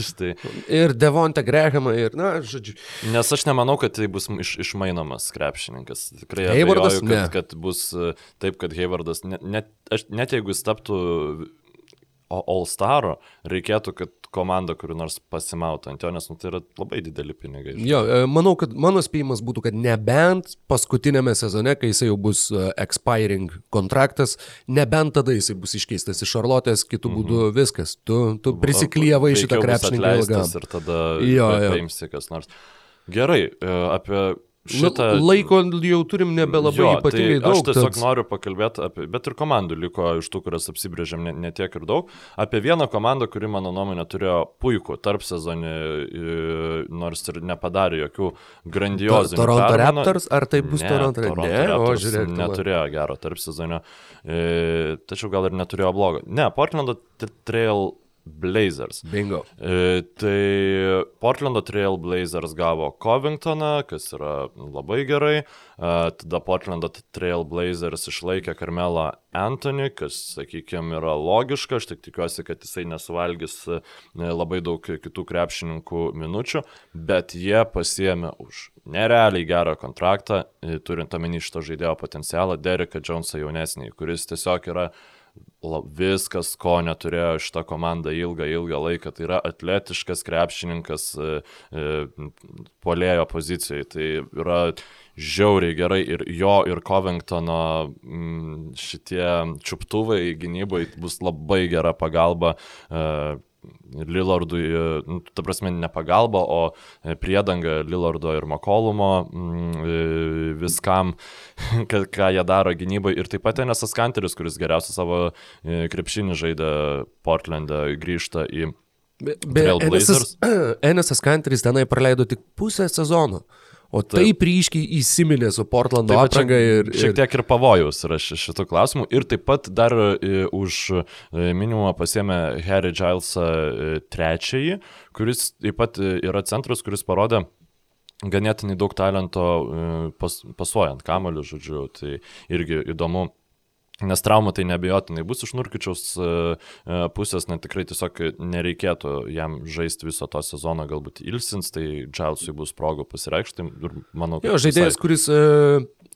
Štai. ir Devonta Grehamą ir, na, žodžiu. Nes aš nemanau, kad tai bus iš, išmainomas krepšininkas. Tikrai Haywardas? abejoju, kad, Ne. kad bus e, taip, kad Haywardas, net, net, aš, net jeigu jis taptų o- All Staro, reikėtų, kad komanda kuri nors pasimautų ant jo, nes nu, tai yra labai dideli pinigai. Jo, e, manau, kad mano spėjimas būtų, kad nebent paskutinėme sezone, kai jisai jau bus e, expiring kontraktas, nebent tada jisai bus iškeistas iš Šarlotės, kitų Mhm. būdų viskas. Tu, tu prisiklyjavai šitą ilgam. atleistas Ir tada Jo, jo. paimsi kas nors. Gerai, e, apie Šitą... Laiko jau turim nebelabai Jo, ypatingai tai daug. Aš tiesiog tad- noriu pakalbėti apie, bet ir komandų liko iš tų, kurias apsibrėžėm ne, ne tiek ir daug, apie vieną komandą, kuri mano nuomonė turėjo puikų tarp sezonį, nors ir nepadarė jokių grandiozinių. Toronto permainų. Raptors, ar tai bus Ne, Toronto Raptors? Toronto Ne, o Raptors žiūrėk. tu va. Neturėjo gero tarp sezonio, e, tačiau gal ir neturėjo blogo. Ne, Portlando Trail Blazers. Bingo. E, tai Portlando Trail Blazers gavo Covingtoną, kas yra labai gerai. E, tada Portlando Trail Blazers išlaikė Karmelą Anthony, kas, sakykime, yra logiška. Aš tik tikiuosi, kad jisai nesuvalgys e, labai daug kitų krepšininkų minučių, bet jie pasiemė už nerealiai gerą kontraktą, e, turint omeny šito žaidėjo potencialą, Dereką Jonesą jaunesnį, kuris tiesiog yra la- viskas, ko neturėjo šitą komandą ilgą, ilgą laiką. Tai yra atletiškas krepšininkas e, e, polėjo pozicijoje. Tai yra žiauriai gerai ir jo, ir Covingtono mm, šitie čiuptuvai gynybai bus labai gera pagalba. E, Lillardui, e, nu, ta prasme, ne pagalba, o e, priedanga Lillardo ir Makolumo mm, e, viskam, ką, jie daro gynybai. Ir taip pat Enesas Kanteris, kuris geriausią savo krepšinį žaidė Portlandą, grįžta į... Be, be Enesas, Enesas Kanteris tenai praleido tik pusę sezono. O taip ryškiai įsiminė su Portlando Taip, apranga ir... Šiek ir... tiek ir pavojaus yra ši- šitų klausimų. Ir taip pat dar e, už e, minimumą pasėmė Harry Gilesą e, trečiąjį, kuris taip pat yra centras, kuris parodė ganėtinai daug talento pas, pasuojant kamoliu, žodžiu. Tai irgi įdomu. Nes trauma tai nebejotinai bus iš Nurkičiaus e, e, pusės, net tikrai tiesiog nereikėtų jam žaisti viso to sezono, galbūt ilsins, tai Džausui bus progų pasireikšti ir manau, Jo, žaidėjas, visai- kuris e,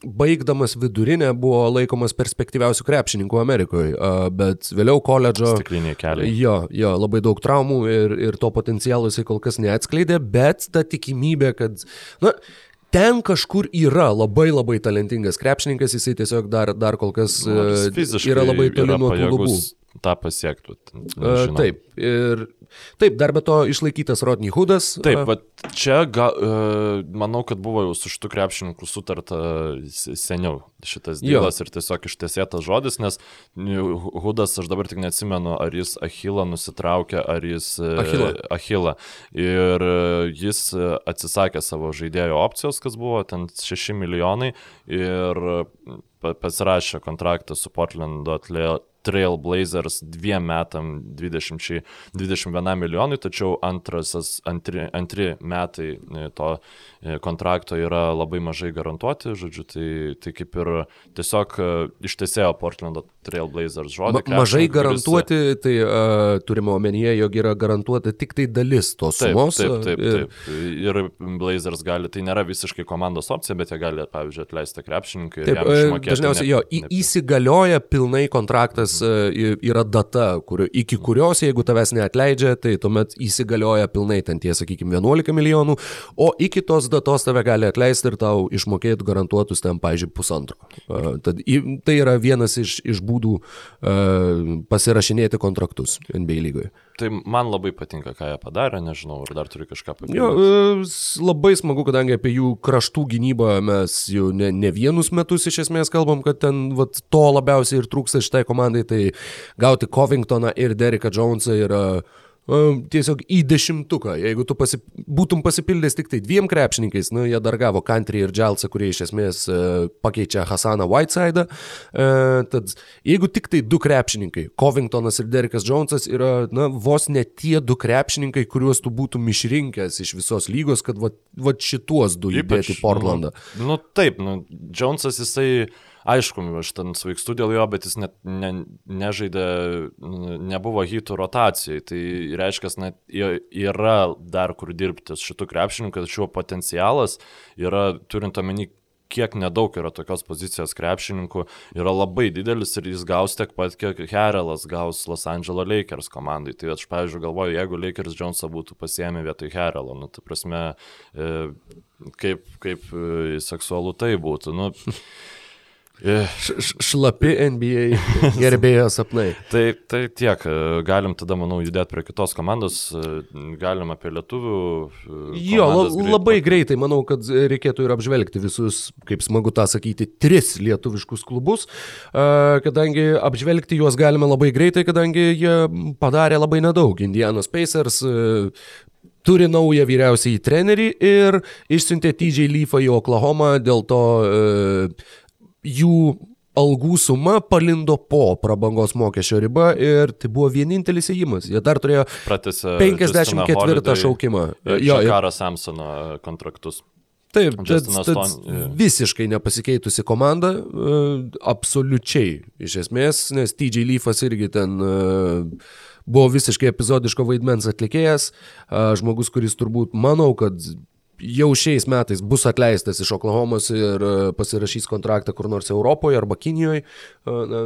baigdamas vidurinę buvo laikomas perspektyviausių krepšininkų Amerikoje, bet vėliau koledžo... Stikliniai keliai. Jo, jo, labai daug traumų ir, ir to potencialo jisai kol kas neatskleidė, bet ta tikimybė, kad, na, ten kažkur yra labai labai talentingas krepšininkas, jisai tiesiog dar, dar kol kas Nors e, fiziškai yra labai toli nuo tų lubų. Tą pasiektų. Uh, taip, ir taip, dar be to išlaikytas Rodney Hoodas. Taip, bet čia, ga, uh, manau, kad buvo jau su šitų krepšininkų sutarta seniau šitas dylas ir tiesiog ištesėtas žodis, nes Hoodas, aš dabar tik neatsimenu, ar jis Achilą nusitraukė, ar jis Achilą. Achilą. Ir jis atsisakė savo žaidėjo opcijos, kas buvo ten 6 milijonai ir pasirašė kontraktą su Portlando Trailblazers dviem metam 20, 21 milijonui, tačiau antrasis, antri, antri metai e, to e, kontrakto yra labai mažai garantuoti, žodžiu, tai, tai kaip ir tiesiog e, ištesėjo Portlando Trailblazers žodį. Ma, mažai garantuoti, kuris... tai uh, turime omenyje, jog yra garantuota tik tai dalis tos taip, sumos. Taip, taip, ir... taip. Ir Blazers gali, tai nėra visiškai komandos opcija, bet jie gali, pavyzdžiui, atleisti krepšininkai. Taip, dažniausiai ne, jo, į, įsigalioja pilnai kontraktas yra data, kur, iki kurios, jeigu tavęs neatleidžia, tai tuomet įsigalioja pilnai ten tie, sakykime, 11 milijonų, o iki tos datos tave gali atleisti ir tau išmokėti garantuotus ten, pažiūrėjau, pusantro. Tad tai yra vienas iš, iš būdų pasirašinėti kontraktus NBA lygoje. Tai man labai patinka, ką jie padarė, nežinau, ar dar turi kažką papildyti. Jo, labai smagu, kadangi apie jų kraštų gynybą mes jau ne, ne vienus metus iš esmės kalbam, kad ten vat, to labiausiai ir trūksta šitai komandai, tai gauti Covingtoną ir Dereką Jonesą yra tiesiog į dešimtuką. Jeigu tu pasi, būtum pasipildęs tik tai dviem krepšininkais, nu, jie dar gavo Country ir Dželsą, kurie iš esmės uh, pakeičia Hasaną Whiteside'ą, uh, tad jeigu tik tai du krepšininkai, Covingtonas ir Derekas Jonesas yra, na, vos ne tie du krepšininkai, kuriuos tu būtum išrinkęs iš visos lygos, kad va, va šituos du įdėti Portlandą. Nu, nu taip, nu, Jonesas jisai aišku, aš ten svaigstu dėl jo, bet jis net ne, nežaidė, nebuvo hitų rotacijai. Tai reiškia, net yra dar kur dirbti šitų krepšininkų, tačiau potencialas yra, turint omeny, kiek nedaug yra tokios pozicijos krepšininkų, yra labai didelis ir jis gaus tiek pat, kiek Herelas gaus Los Angeles Lakers komandai. Tai aš, pavyzdžiui, galvoju, jeigu Lakers Jonesą būtų pasiemę vietoj Herelo, nu, tai prasme, e, kaip, kaip e, seksualu tai būtų. Nu, Šlapi NBA gerbėjo sapnai. tai, tai tiek, galim tada, manau, judėti prie kitos komandos, galim apie lietuvių. Jo, la, greit labai pat... greitai, manau, kad reikėtų ir apžvelgti visus, kaip smagu tą sakyti, tris lietuviškus klubus, kadangi apžvelgti juos galime labai greitai, kadangi jie padarė labai nedaug. Indianos Pacers turi naują vyriausiąjį trenerį ir išsiuntė TJ Leafą į Oklahomą, dėl to uh, jų algų suma palindo po prabangos mokesčio riba ir tai buvo vienintelis įėjimas. Jie dar turėjo Pratęsė 54 šaukimą. Jo, Karo Samsono kontraktus. Taip, tad, tad visiškai nepasikeitusi komanda, absoliučiai iš esmės, nes TJ Leafas irgi ten buvo visiškai epizodiško vaidmens atlikėjas, žmogus, kuris turbūt manau, kad jau šiais metais bus atleistas iš Oklahomos ir e, pasirašys kontraktą kur nors Europoje arba Kinijoje, na,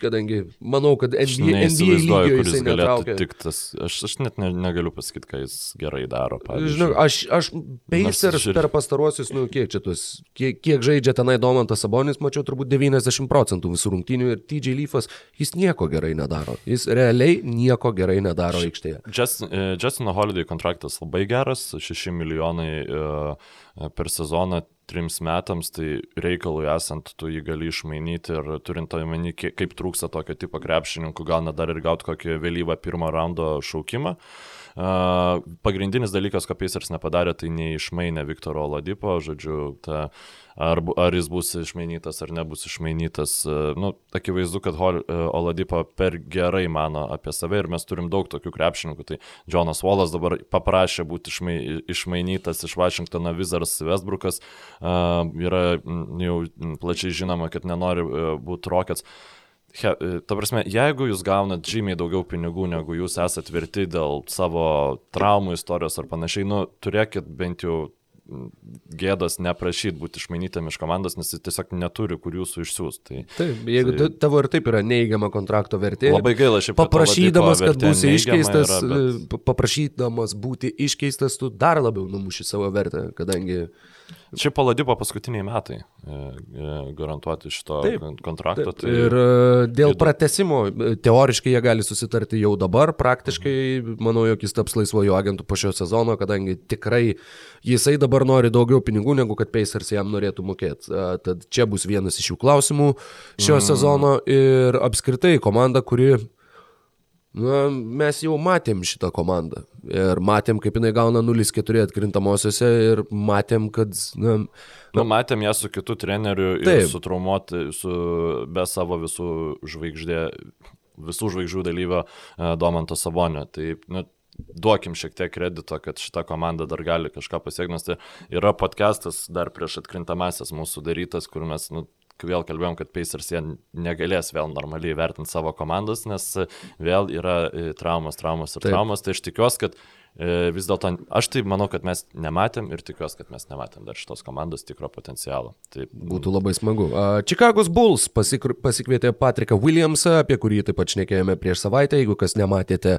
kadangi manau, kad NBA, NBA lygio jisai netraukia. Tik tas, aš, aš net ne, negaliu pasakyti, ką jis gerai daro. Žinau, aš, aš Pacers ir... per pastaruosius, nu, kiek čia tuos, kiek, kiek žaidžia tenai Domantas Sabonis, mačiau turbūt 90 procentų visų rungtynių ir TJ Leafas, jis nieko gerai nedaro. Jis realiai nieko gerai nedaro aikštėje. Just, uh, Justino Holiday kontraktas labai geras, 6 milijonai E, per sezoną trims metams, tai reikalui esant tu jį gali išmainyti ir turint omeny, kaip trūksta tokio tipo krepšininkų, gal net dar ir gauti kokį vėlyvą pirmą raundo šaukimą. Uh, pagrindinis dalykas, ko Pacers nepadarė, tai neišmainė Viktoro Oladipo, žodžiu, ta ar, ar jis bus išmainytas ar nebus išmainytas. Nu, akivaizdu, kad Hol, Oladipo per gerai mano apie save ir mes turim daug tokių krepšininkų. Tai Jonas Wallas dabar paprašė būti išmai, išmainytas iš Washingtono Wizards Westbrookas. Yra jau plačiai žinoma, kad nenori būti Rockets. He, ta prasme, jeigu jūs gaunat žymiai daugiau pinigų, negu jūs esate verti dėl savo traumų istorijos ar panašiai, nu, turėkit bent jau gėdos neprašyti būti išmainytam iš komandos, nes jis tiesiog neturi, kur jūsų išsiųs. Tai, taip, jeigu tai, tavo ir taip yra neįgiama kontrakto vertė. Labai gaila, šiaip paprašydamas, kad būsi iškeistas, yra, bet... paprašydamas būti iškeistas, tu dar labiau numuši savo vertę, kadangi... Čia paladipo paskutiniai metai. garantuoti šito taip, kontrakto. Taip. Tai ir dėl pratesimo, teoriškai jie gali susitarti jau dabar, praktiškai manau, jog jis taps laisvojo agentų po šio sezono, kadangi tikrai jisai dabar nori daugiau pinigų, negu kad Pacers jam norėtų mokėti. Tad čia bus vienas iš jų klausimų šio mm. sezono ir apskritai komanda, kuri Na, mes jau matėm šitą komandą ir matėm, kaip jinai gauna 0-4 atkrintamosiose ir matėm, kad... Na, nu, matėm ją su kitu treneriu taip. ir su traumuoti, su, be savo visų žvaigždė, visų žvaigždžių dalyvio e, Domanto Sabonio. Tai, nu, duokim šiek tiek kredito, kad šita komanda dar gali kažką pasiekti, nes tai yra podcastas dar prieš atkrintamasis mūsų darytas, kur mes nu, vėl kalbėjom, kad Pacers jie negalės vėl normaliai vertinti savo komandos, nes vėl yra e, traumas, traumas ir Taip. traumas. Tai aš tikiuosi, kad e, vis dėlto, aš tai manau, kad mes nematėm ir tikiuosi, kad mes nematėm dar šitos komandos tikro potencialo. Tai būtų labai smagu. Čikagos Bulls pasikr... pasikvietė Patriką Williamsą, apie kurį taip pat šnekėjome prieš savaitę. Jeigu kas nematėte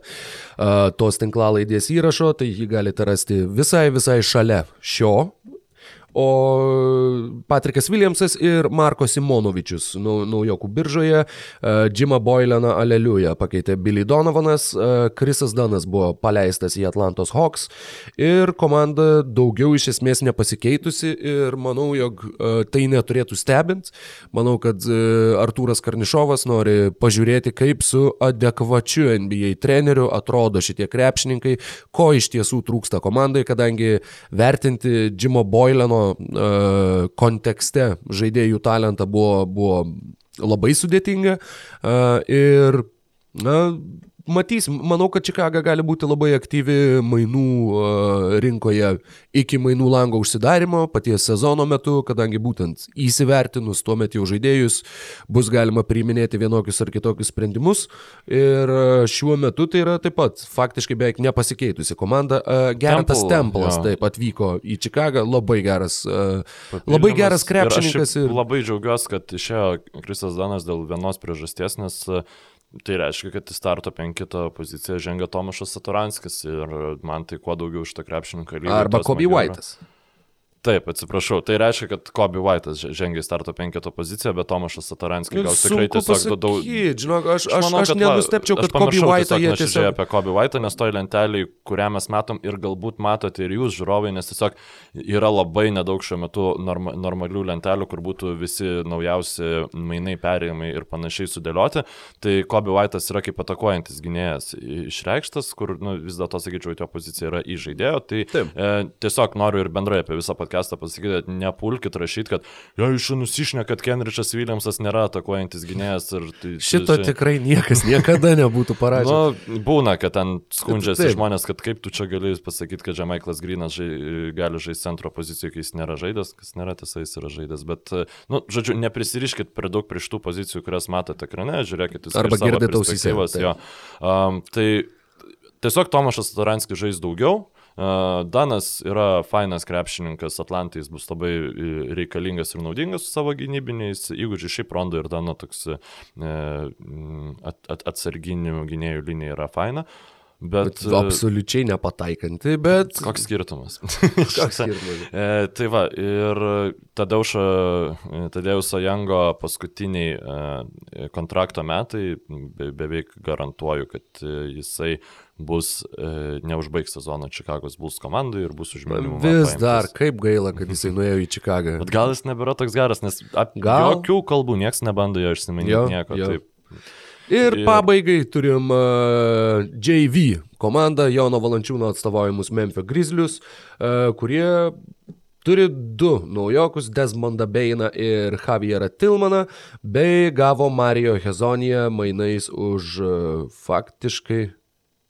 tos tinklalaidės įrašo, tai jį galite rasti visai, visai šalia šio O Patrikas Williamsas ir Marko Simonovičius naujokų biržoje, Džimą Boyleną Aleliuja pakeitė Billy Donovanas, Krisas Danas buvo paleistas į Atlantos Hawks. Ir komanda daugiau iš esmės nepasikeitusi ir manau, jog tai neturėtų stebint. Manau, kad Artūras Karnišovas nori pažiūrėti, kaip su adekvačiu NBA treneriu atrodo šitie krepšininkai, ko iš tiesų trūksta komandai, kadangi vertinti Džimo Boyleno uh, kontekste žaidėjų talentą buvo, buvo labai sudėtinga uh, ir na, Matysim, manau, kad Čikaga gali būti labai aktyvi mainų rinkoje iki mainų lango užsidarimo, paties sezono metu, kadangi būtent įsivertinus tuo metu jau žaidėjus bus galima priiminėti vienokius ar kitokius sprendimus. Ir šiuo metu tai yra taip pat faktiškai beveik nepasikeitusi komanda. Gertas Templas ja. taip atvyko į Čikagą, labai geras, labai geras krepšininkas. Ir... Labai džiaugiuosi, kad išėjo Krisas Danas dėl vienos priežasties, nes Tai reiškia, kad į starto penkito poziciją žengia Tomašas Saturanskis ir man tai kuo daugiau iš to krepšininko lygio. Arba Kobe White'as. Taip, atsiprašau. Tai reiškia, kad Kobe White'as žengia į starto penketo poziciją, bet Tomašas Sataranskis gal tikrai tiesiog daug... Žinok, aš, aš, manau, aš nenustepčiau, kad, kad Kobe White'ą jie tiesiog... apie Kobe White'ą, nes toj lentelį, kurią mes matom ir galbūt matote ir jūs, žiūrovai, nes tiesiog yra labai nedaug šiuo metu norma, normalių lentelių, kur būtų visi naujausi mainai, perėjimai ir panašiai sudėlioti. Tai Kobe White'as yra kaip atakuojantis gynėjas išreikštas, kur nu, vis dėlto, sakyčiau, jo pozicija yra įžaidėjo. Tai Taip. e, tiesiog noriu ir bendrai apie visą pat podcastą pasakyti, nepulkit rašyti, kad jo iš nusišnė, kad Kenričas Williamsas nėra atakuojantis gynėjas. Tai, Šito čia... tikrai niekas niekada nebūtų parašęs. nu, būna, kad ten skundžiasi Taip. žmonės, kad kaip tu čia gali pasakyti, kad Žemaiklas Grinas žai, gali žaisti centro pozicijoje, kai jis nėra žaidęs, kas nėra tiesa, jis yra žaidęs. Bet, nu, žodžiu, neprisiriškit per daug prie šitų pozicijų, kurias matote ekrane, žiūrėkit, jūs arba girdite ausyse. Um, tai tiesiog Tomašas Taranskis žais daugiau, Danas yra fainas krepšininkas, Atlantais bus labai e, reikalingas ir naudingas su savo gynybiniais įgūdžiais. Šiaip Rondo ir Dano toks e, at, at, atsarginių gynėjų linija yra faina. Bet, bet absoliučiai nepataikanti, bet... Koks skirtumas? koks skirtumas? e, tai va, ir Tadeušo, Tadeuso Jango paskutiniai e, kontrakto metai, be, beveik garantuoju, kad jisai bus e, neužbaigs sezono Čikagos Bulls komandai ir bus užmėginimų. Vis dar, kaip gaila, kad jisai nuėjo į Čikagą. Bet gal jis nebėra toks geras, nes apie gal... jokių kalbų niekas nebando jo išsiminti jo, nieko. Jo. Taip. Ir, pabaigai turim uh, JV komandą, Jono Valančiūno atstovaujamus Memphis Grizzlius, uh, kurie turi du naujokus, Desmondą Beiną ir Javierą Tilmaną, bei gavo Mario Hezoniją mainais už uh, faktiškai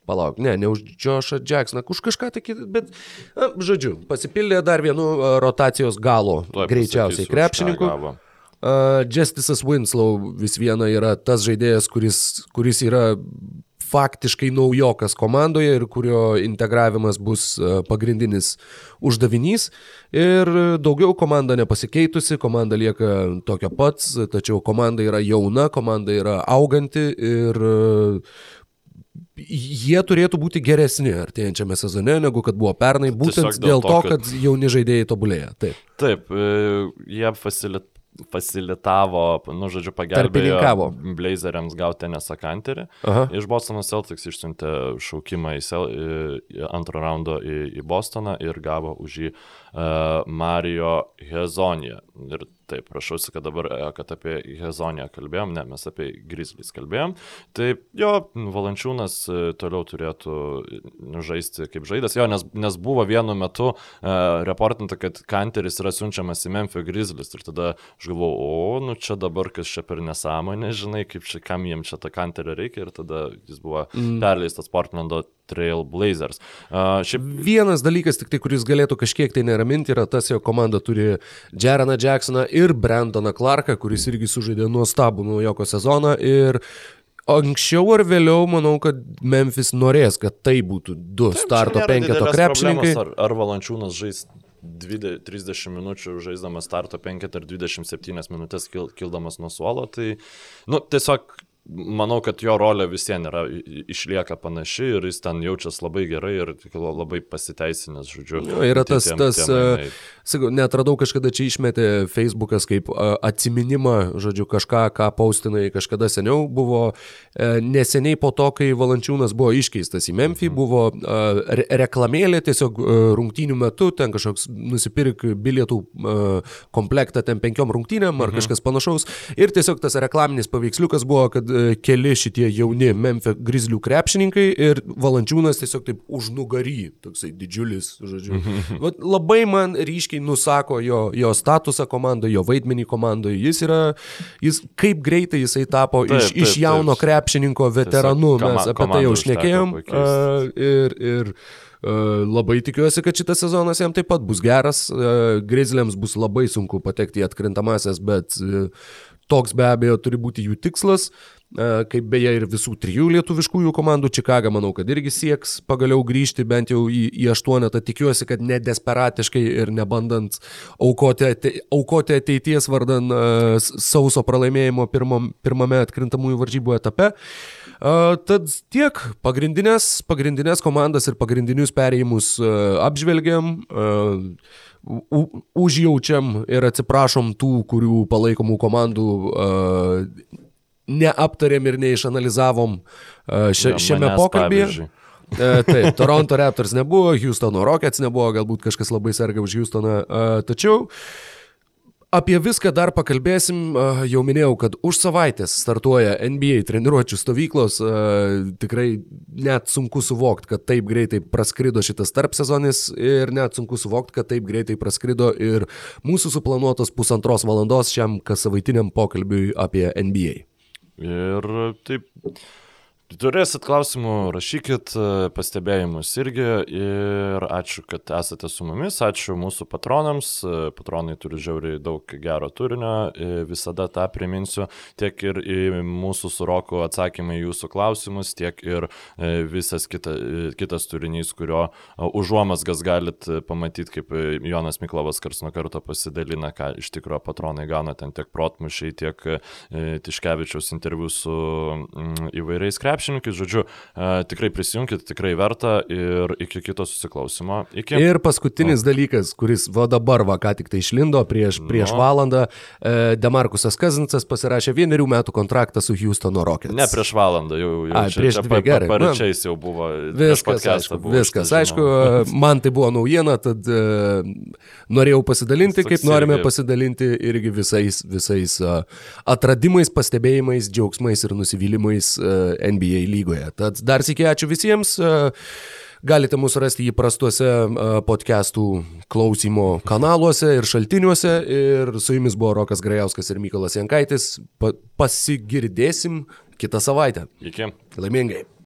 Palauk, ne, ne už Džošą Jacksoną, už kažką tai kitą, bet, na, žodžiu, pasipildė dar vienu rotacijos galo Tuo greičiausiai krepšininku. Uh, Justice'as Winslow vis viena yra tas žaidėjas, kuris, kuris yra faktiškai naujokas komandoje ir kurio integravimas bus pagrindinis uždavinys. Ir daugiau komanda nepasikeitusi, komanda lieka tokia pats, tačiau komanda yra jauna, komanda yra auganti ir jie turėtų būti geresni artėjančiame sezone, negu kad buvo pernai, būtent Tiesiog dėl to, kad, kad jauni žaidėjai tobulėja. Taip. Taip, e, jie fasilit, fasilitavo, nu, žodžiu, pagelbėjo Blazeriams gauti nesakanterį. Iš Bostono Celtics išsiuntė šaukimą į, Cel, į, į antrą raundą į, į Bostoną ir gavo už jį Mario Hezoniją. Ir taip, prašausi, kad dabar, e, kad apie Hezoniją kalbėjom, ne, mes apie Grizzlies kalbėjom. Tai jo, Valančiūnas e, toliau turėtų žaisti kaip žaidas. Jo, nes, nes buvo vienu metu uh, reportinta, kad Kanteris yra siunčiamas į Memphis Grizzlies. Ir tada aš galvojau, o, nu čia dabar kas čia per nesąmonė, žinai, kaip čia, kam jiems čia tą Kanterio reikia. Ir tada jis buvo mm. perleistas Portlando Trail Blazers. Uh, šiaip Vienas dalykas, tik tai, kuris galėtų kažkiek tai neraminti, yra tas, jo komanda turi Jareną Jacksoną ir Brandoną Clarką, kuris irgi sužaidė nuostabų naujoko sezoną. Ir anksčiau ar vėliau, manau, kad Memphis norės, kad tai būtų du Taip, starto penketo krepšininkai. Ar, ar Valančiūnas žais 20, 30 minučių žaisdamas starto penketą ir 27 minutės kil, kildamas nuo suolo, tai, nu, tiesiog manau, kad jo rolė vis vien yra, išlieka panaši ir jis ten jaučiasi labai gerai ir labai pasiteisinęs, žodžiu. Jo, yra tas, tiem- tas tiem mainai. sakau, netradau kažkada čia išmetė Facebookas kaip uh, atsiminimą, žodžiu, kažką, ką paustinai kažkada seniau buvo. Uh, neseniai po to, kai Valančiūnas buvo iškeistas į Memphį, Mhm. buvo re reklamėlė tiesiog rungtynių metu, ten kažkoks nusipirk bilietų komplektą ten penkiom rungtynėm ar Mhm. kažkas panašaus. Ir tiesiog tas reklaminis paveiksliukas buvo, kad keli šitie jauni Memphio Grizzlių krepšininkai ir Valančiūnas tiesiog taip už nugarį, toksai didžiulis, žodžiu. Vat labai man ryškiai nusako jo, jo statusą komandoje, jo vaidmenį komandoje. Jis yra, jis kaip greitai jisai tapo Taip, iš, taip, iš jauno taip. krepšininko veteranu, Tiesiog mes apie tai jau šnekėjom. a, Ir, ir a, labai tikiuosi, kad šitas sezonas jam taip pat bus geras. Grizzliams bus labai sunku patekti į atkrintamasias, bet toks be abejo turi būti jų tikslas. A, Kaip beje ir visų trijų lietuviškųjų komandų, Čikaga manau, kad irgi sieks pagaliau grįžti bent jau į, į aštuonetą. Tikiuosi, kad nedesperatiškai ir nebandant aukoti, ate, aukoti ateities vardan s- sauso pralaimėjimo pirmam, pirmame atkrintamųjų varžybų etape. A, Tad tiek pagrindinės, pagrindinės komandas ir pagrindinius perėjimus a, apžvelgiam. A, u- Užjaučiam ir atsiprašom tų, kurių palaikomų komandų a, neaptarėm ir neišanalizavom a, šia, Jo, šiame pokalbėje. pavyzdžiui. E, Taip, Toronto Raptors nebuvo, Houstono Rockets nebuvo, galbūt kažkas labai serga už Houstoną. e, Tačiau apie viską dar pakalbėsim. e, Jau minėjau, kad už savaitės startuoja NBA treniruočio stovyklos. e, Tikrai net sunku suvokti, kad taip greitai praskrido šitas tarpsezonis ir net sunku suvokti, kad taip greitai praskrido ir mūsų suplanuotos pusantros valandos šiam kas savaitiniam pokalbiui apie NBA. Ir taip, turėsit klausimų, rašykit e, pastebėjimus irgi. Ir ačiū, kad esate su mumis, ačiū mūsų patronams. E, Patronai turi žiauriai daug gero turinio, e, visada tą priminsiu. Tiek ir mūsų su Roku atsakymai jūsų klausimus, tiek ir visas kita, kitas turinys, kurio užuomasgas galit pamatyti, kaip Jonas Miklovas kars nuo karto pasidalina, ką iš tikrųjų patronai gauna ten tiek protmušiai, tiek Tiškevičiaus interviu su mm, įvairiais krepšininkais. Žodžiu, e, tikrai prisijunkit, tikrai verta ir iki kito susiklausimo. Iki. Ir paskutinis dalykas, kuris va dabar va ką tik tai išlindo prieš, prieš Nu. valandą, e, Demarkusas Kazincas pasirašė vienerių metų kontraktą su Houstono Rockets. Ne prieš valandą, jau, jau Ai, prieš dvi, gerai. Na, Paryčiais jau buvo. Viskas, aišku, buvo viskas šitą aišku, žinoma. man tai buvo naujiena, tad uh, norėjau pasidalinti, kaip norime irgi- pasidalinti irgi visais, visais uh, atradimais, pastebėjimais, džiaugsmais ir nusivylimais uh, NBA lygoje. Tad dar sėkiai ačiū visiems. Uh, Galite mus rasti įprastuose uh, podcastų klausimo kanaluose ir šaltiniuose. Ir su jumis buvo Rokas Grajauskas ir Mykolas Jankaitis. Pa pasigirdėsim kitą savaitę. Iki. Laimingai.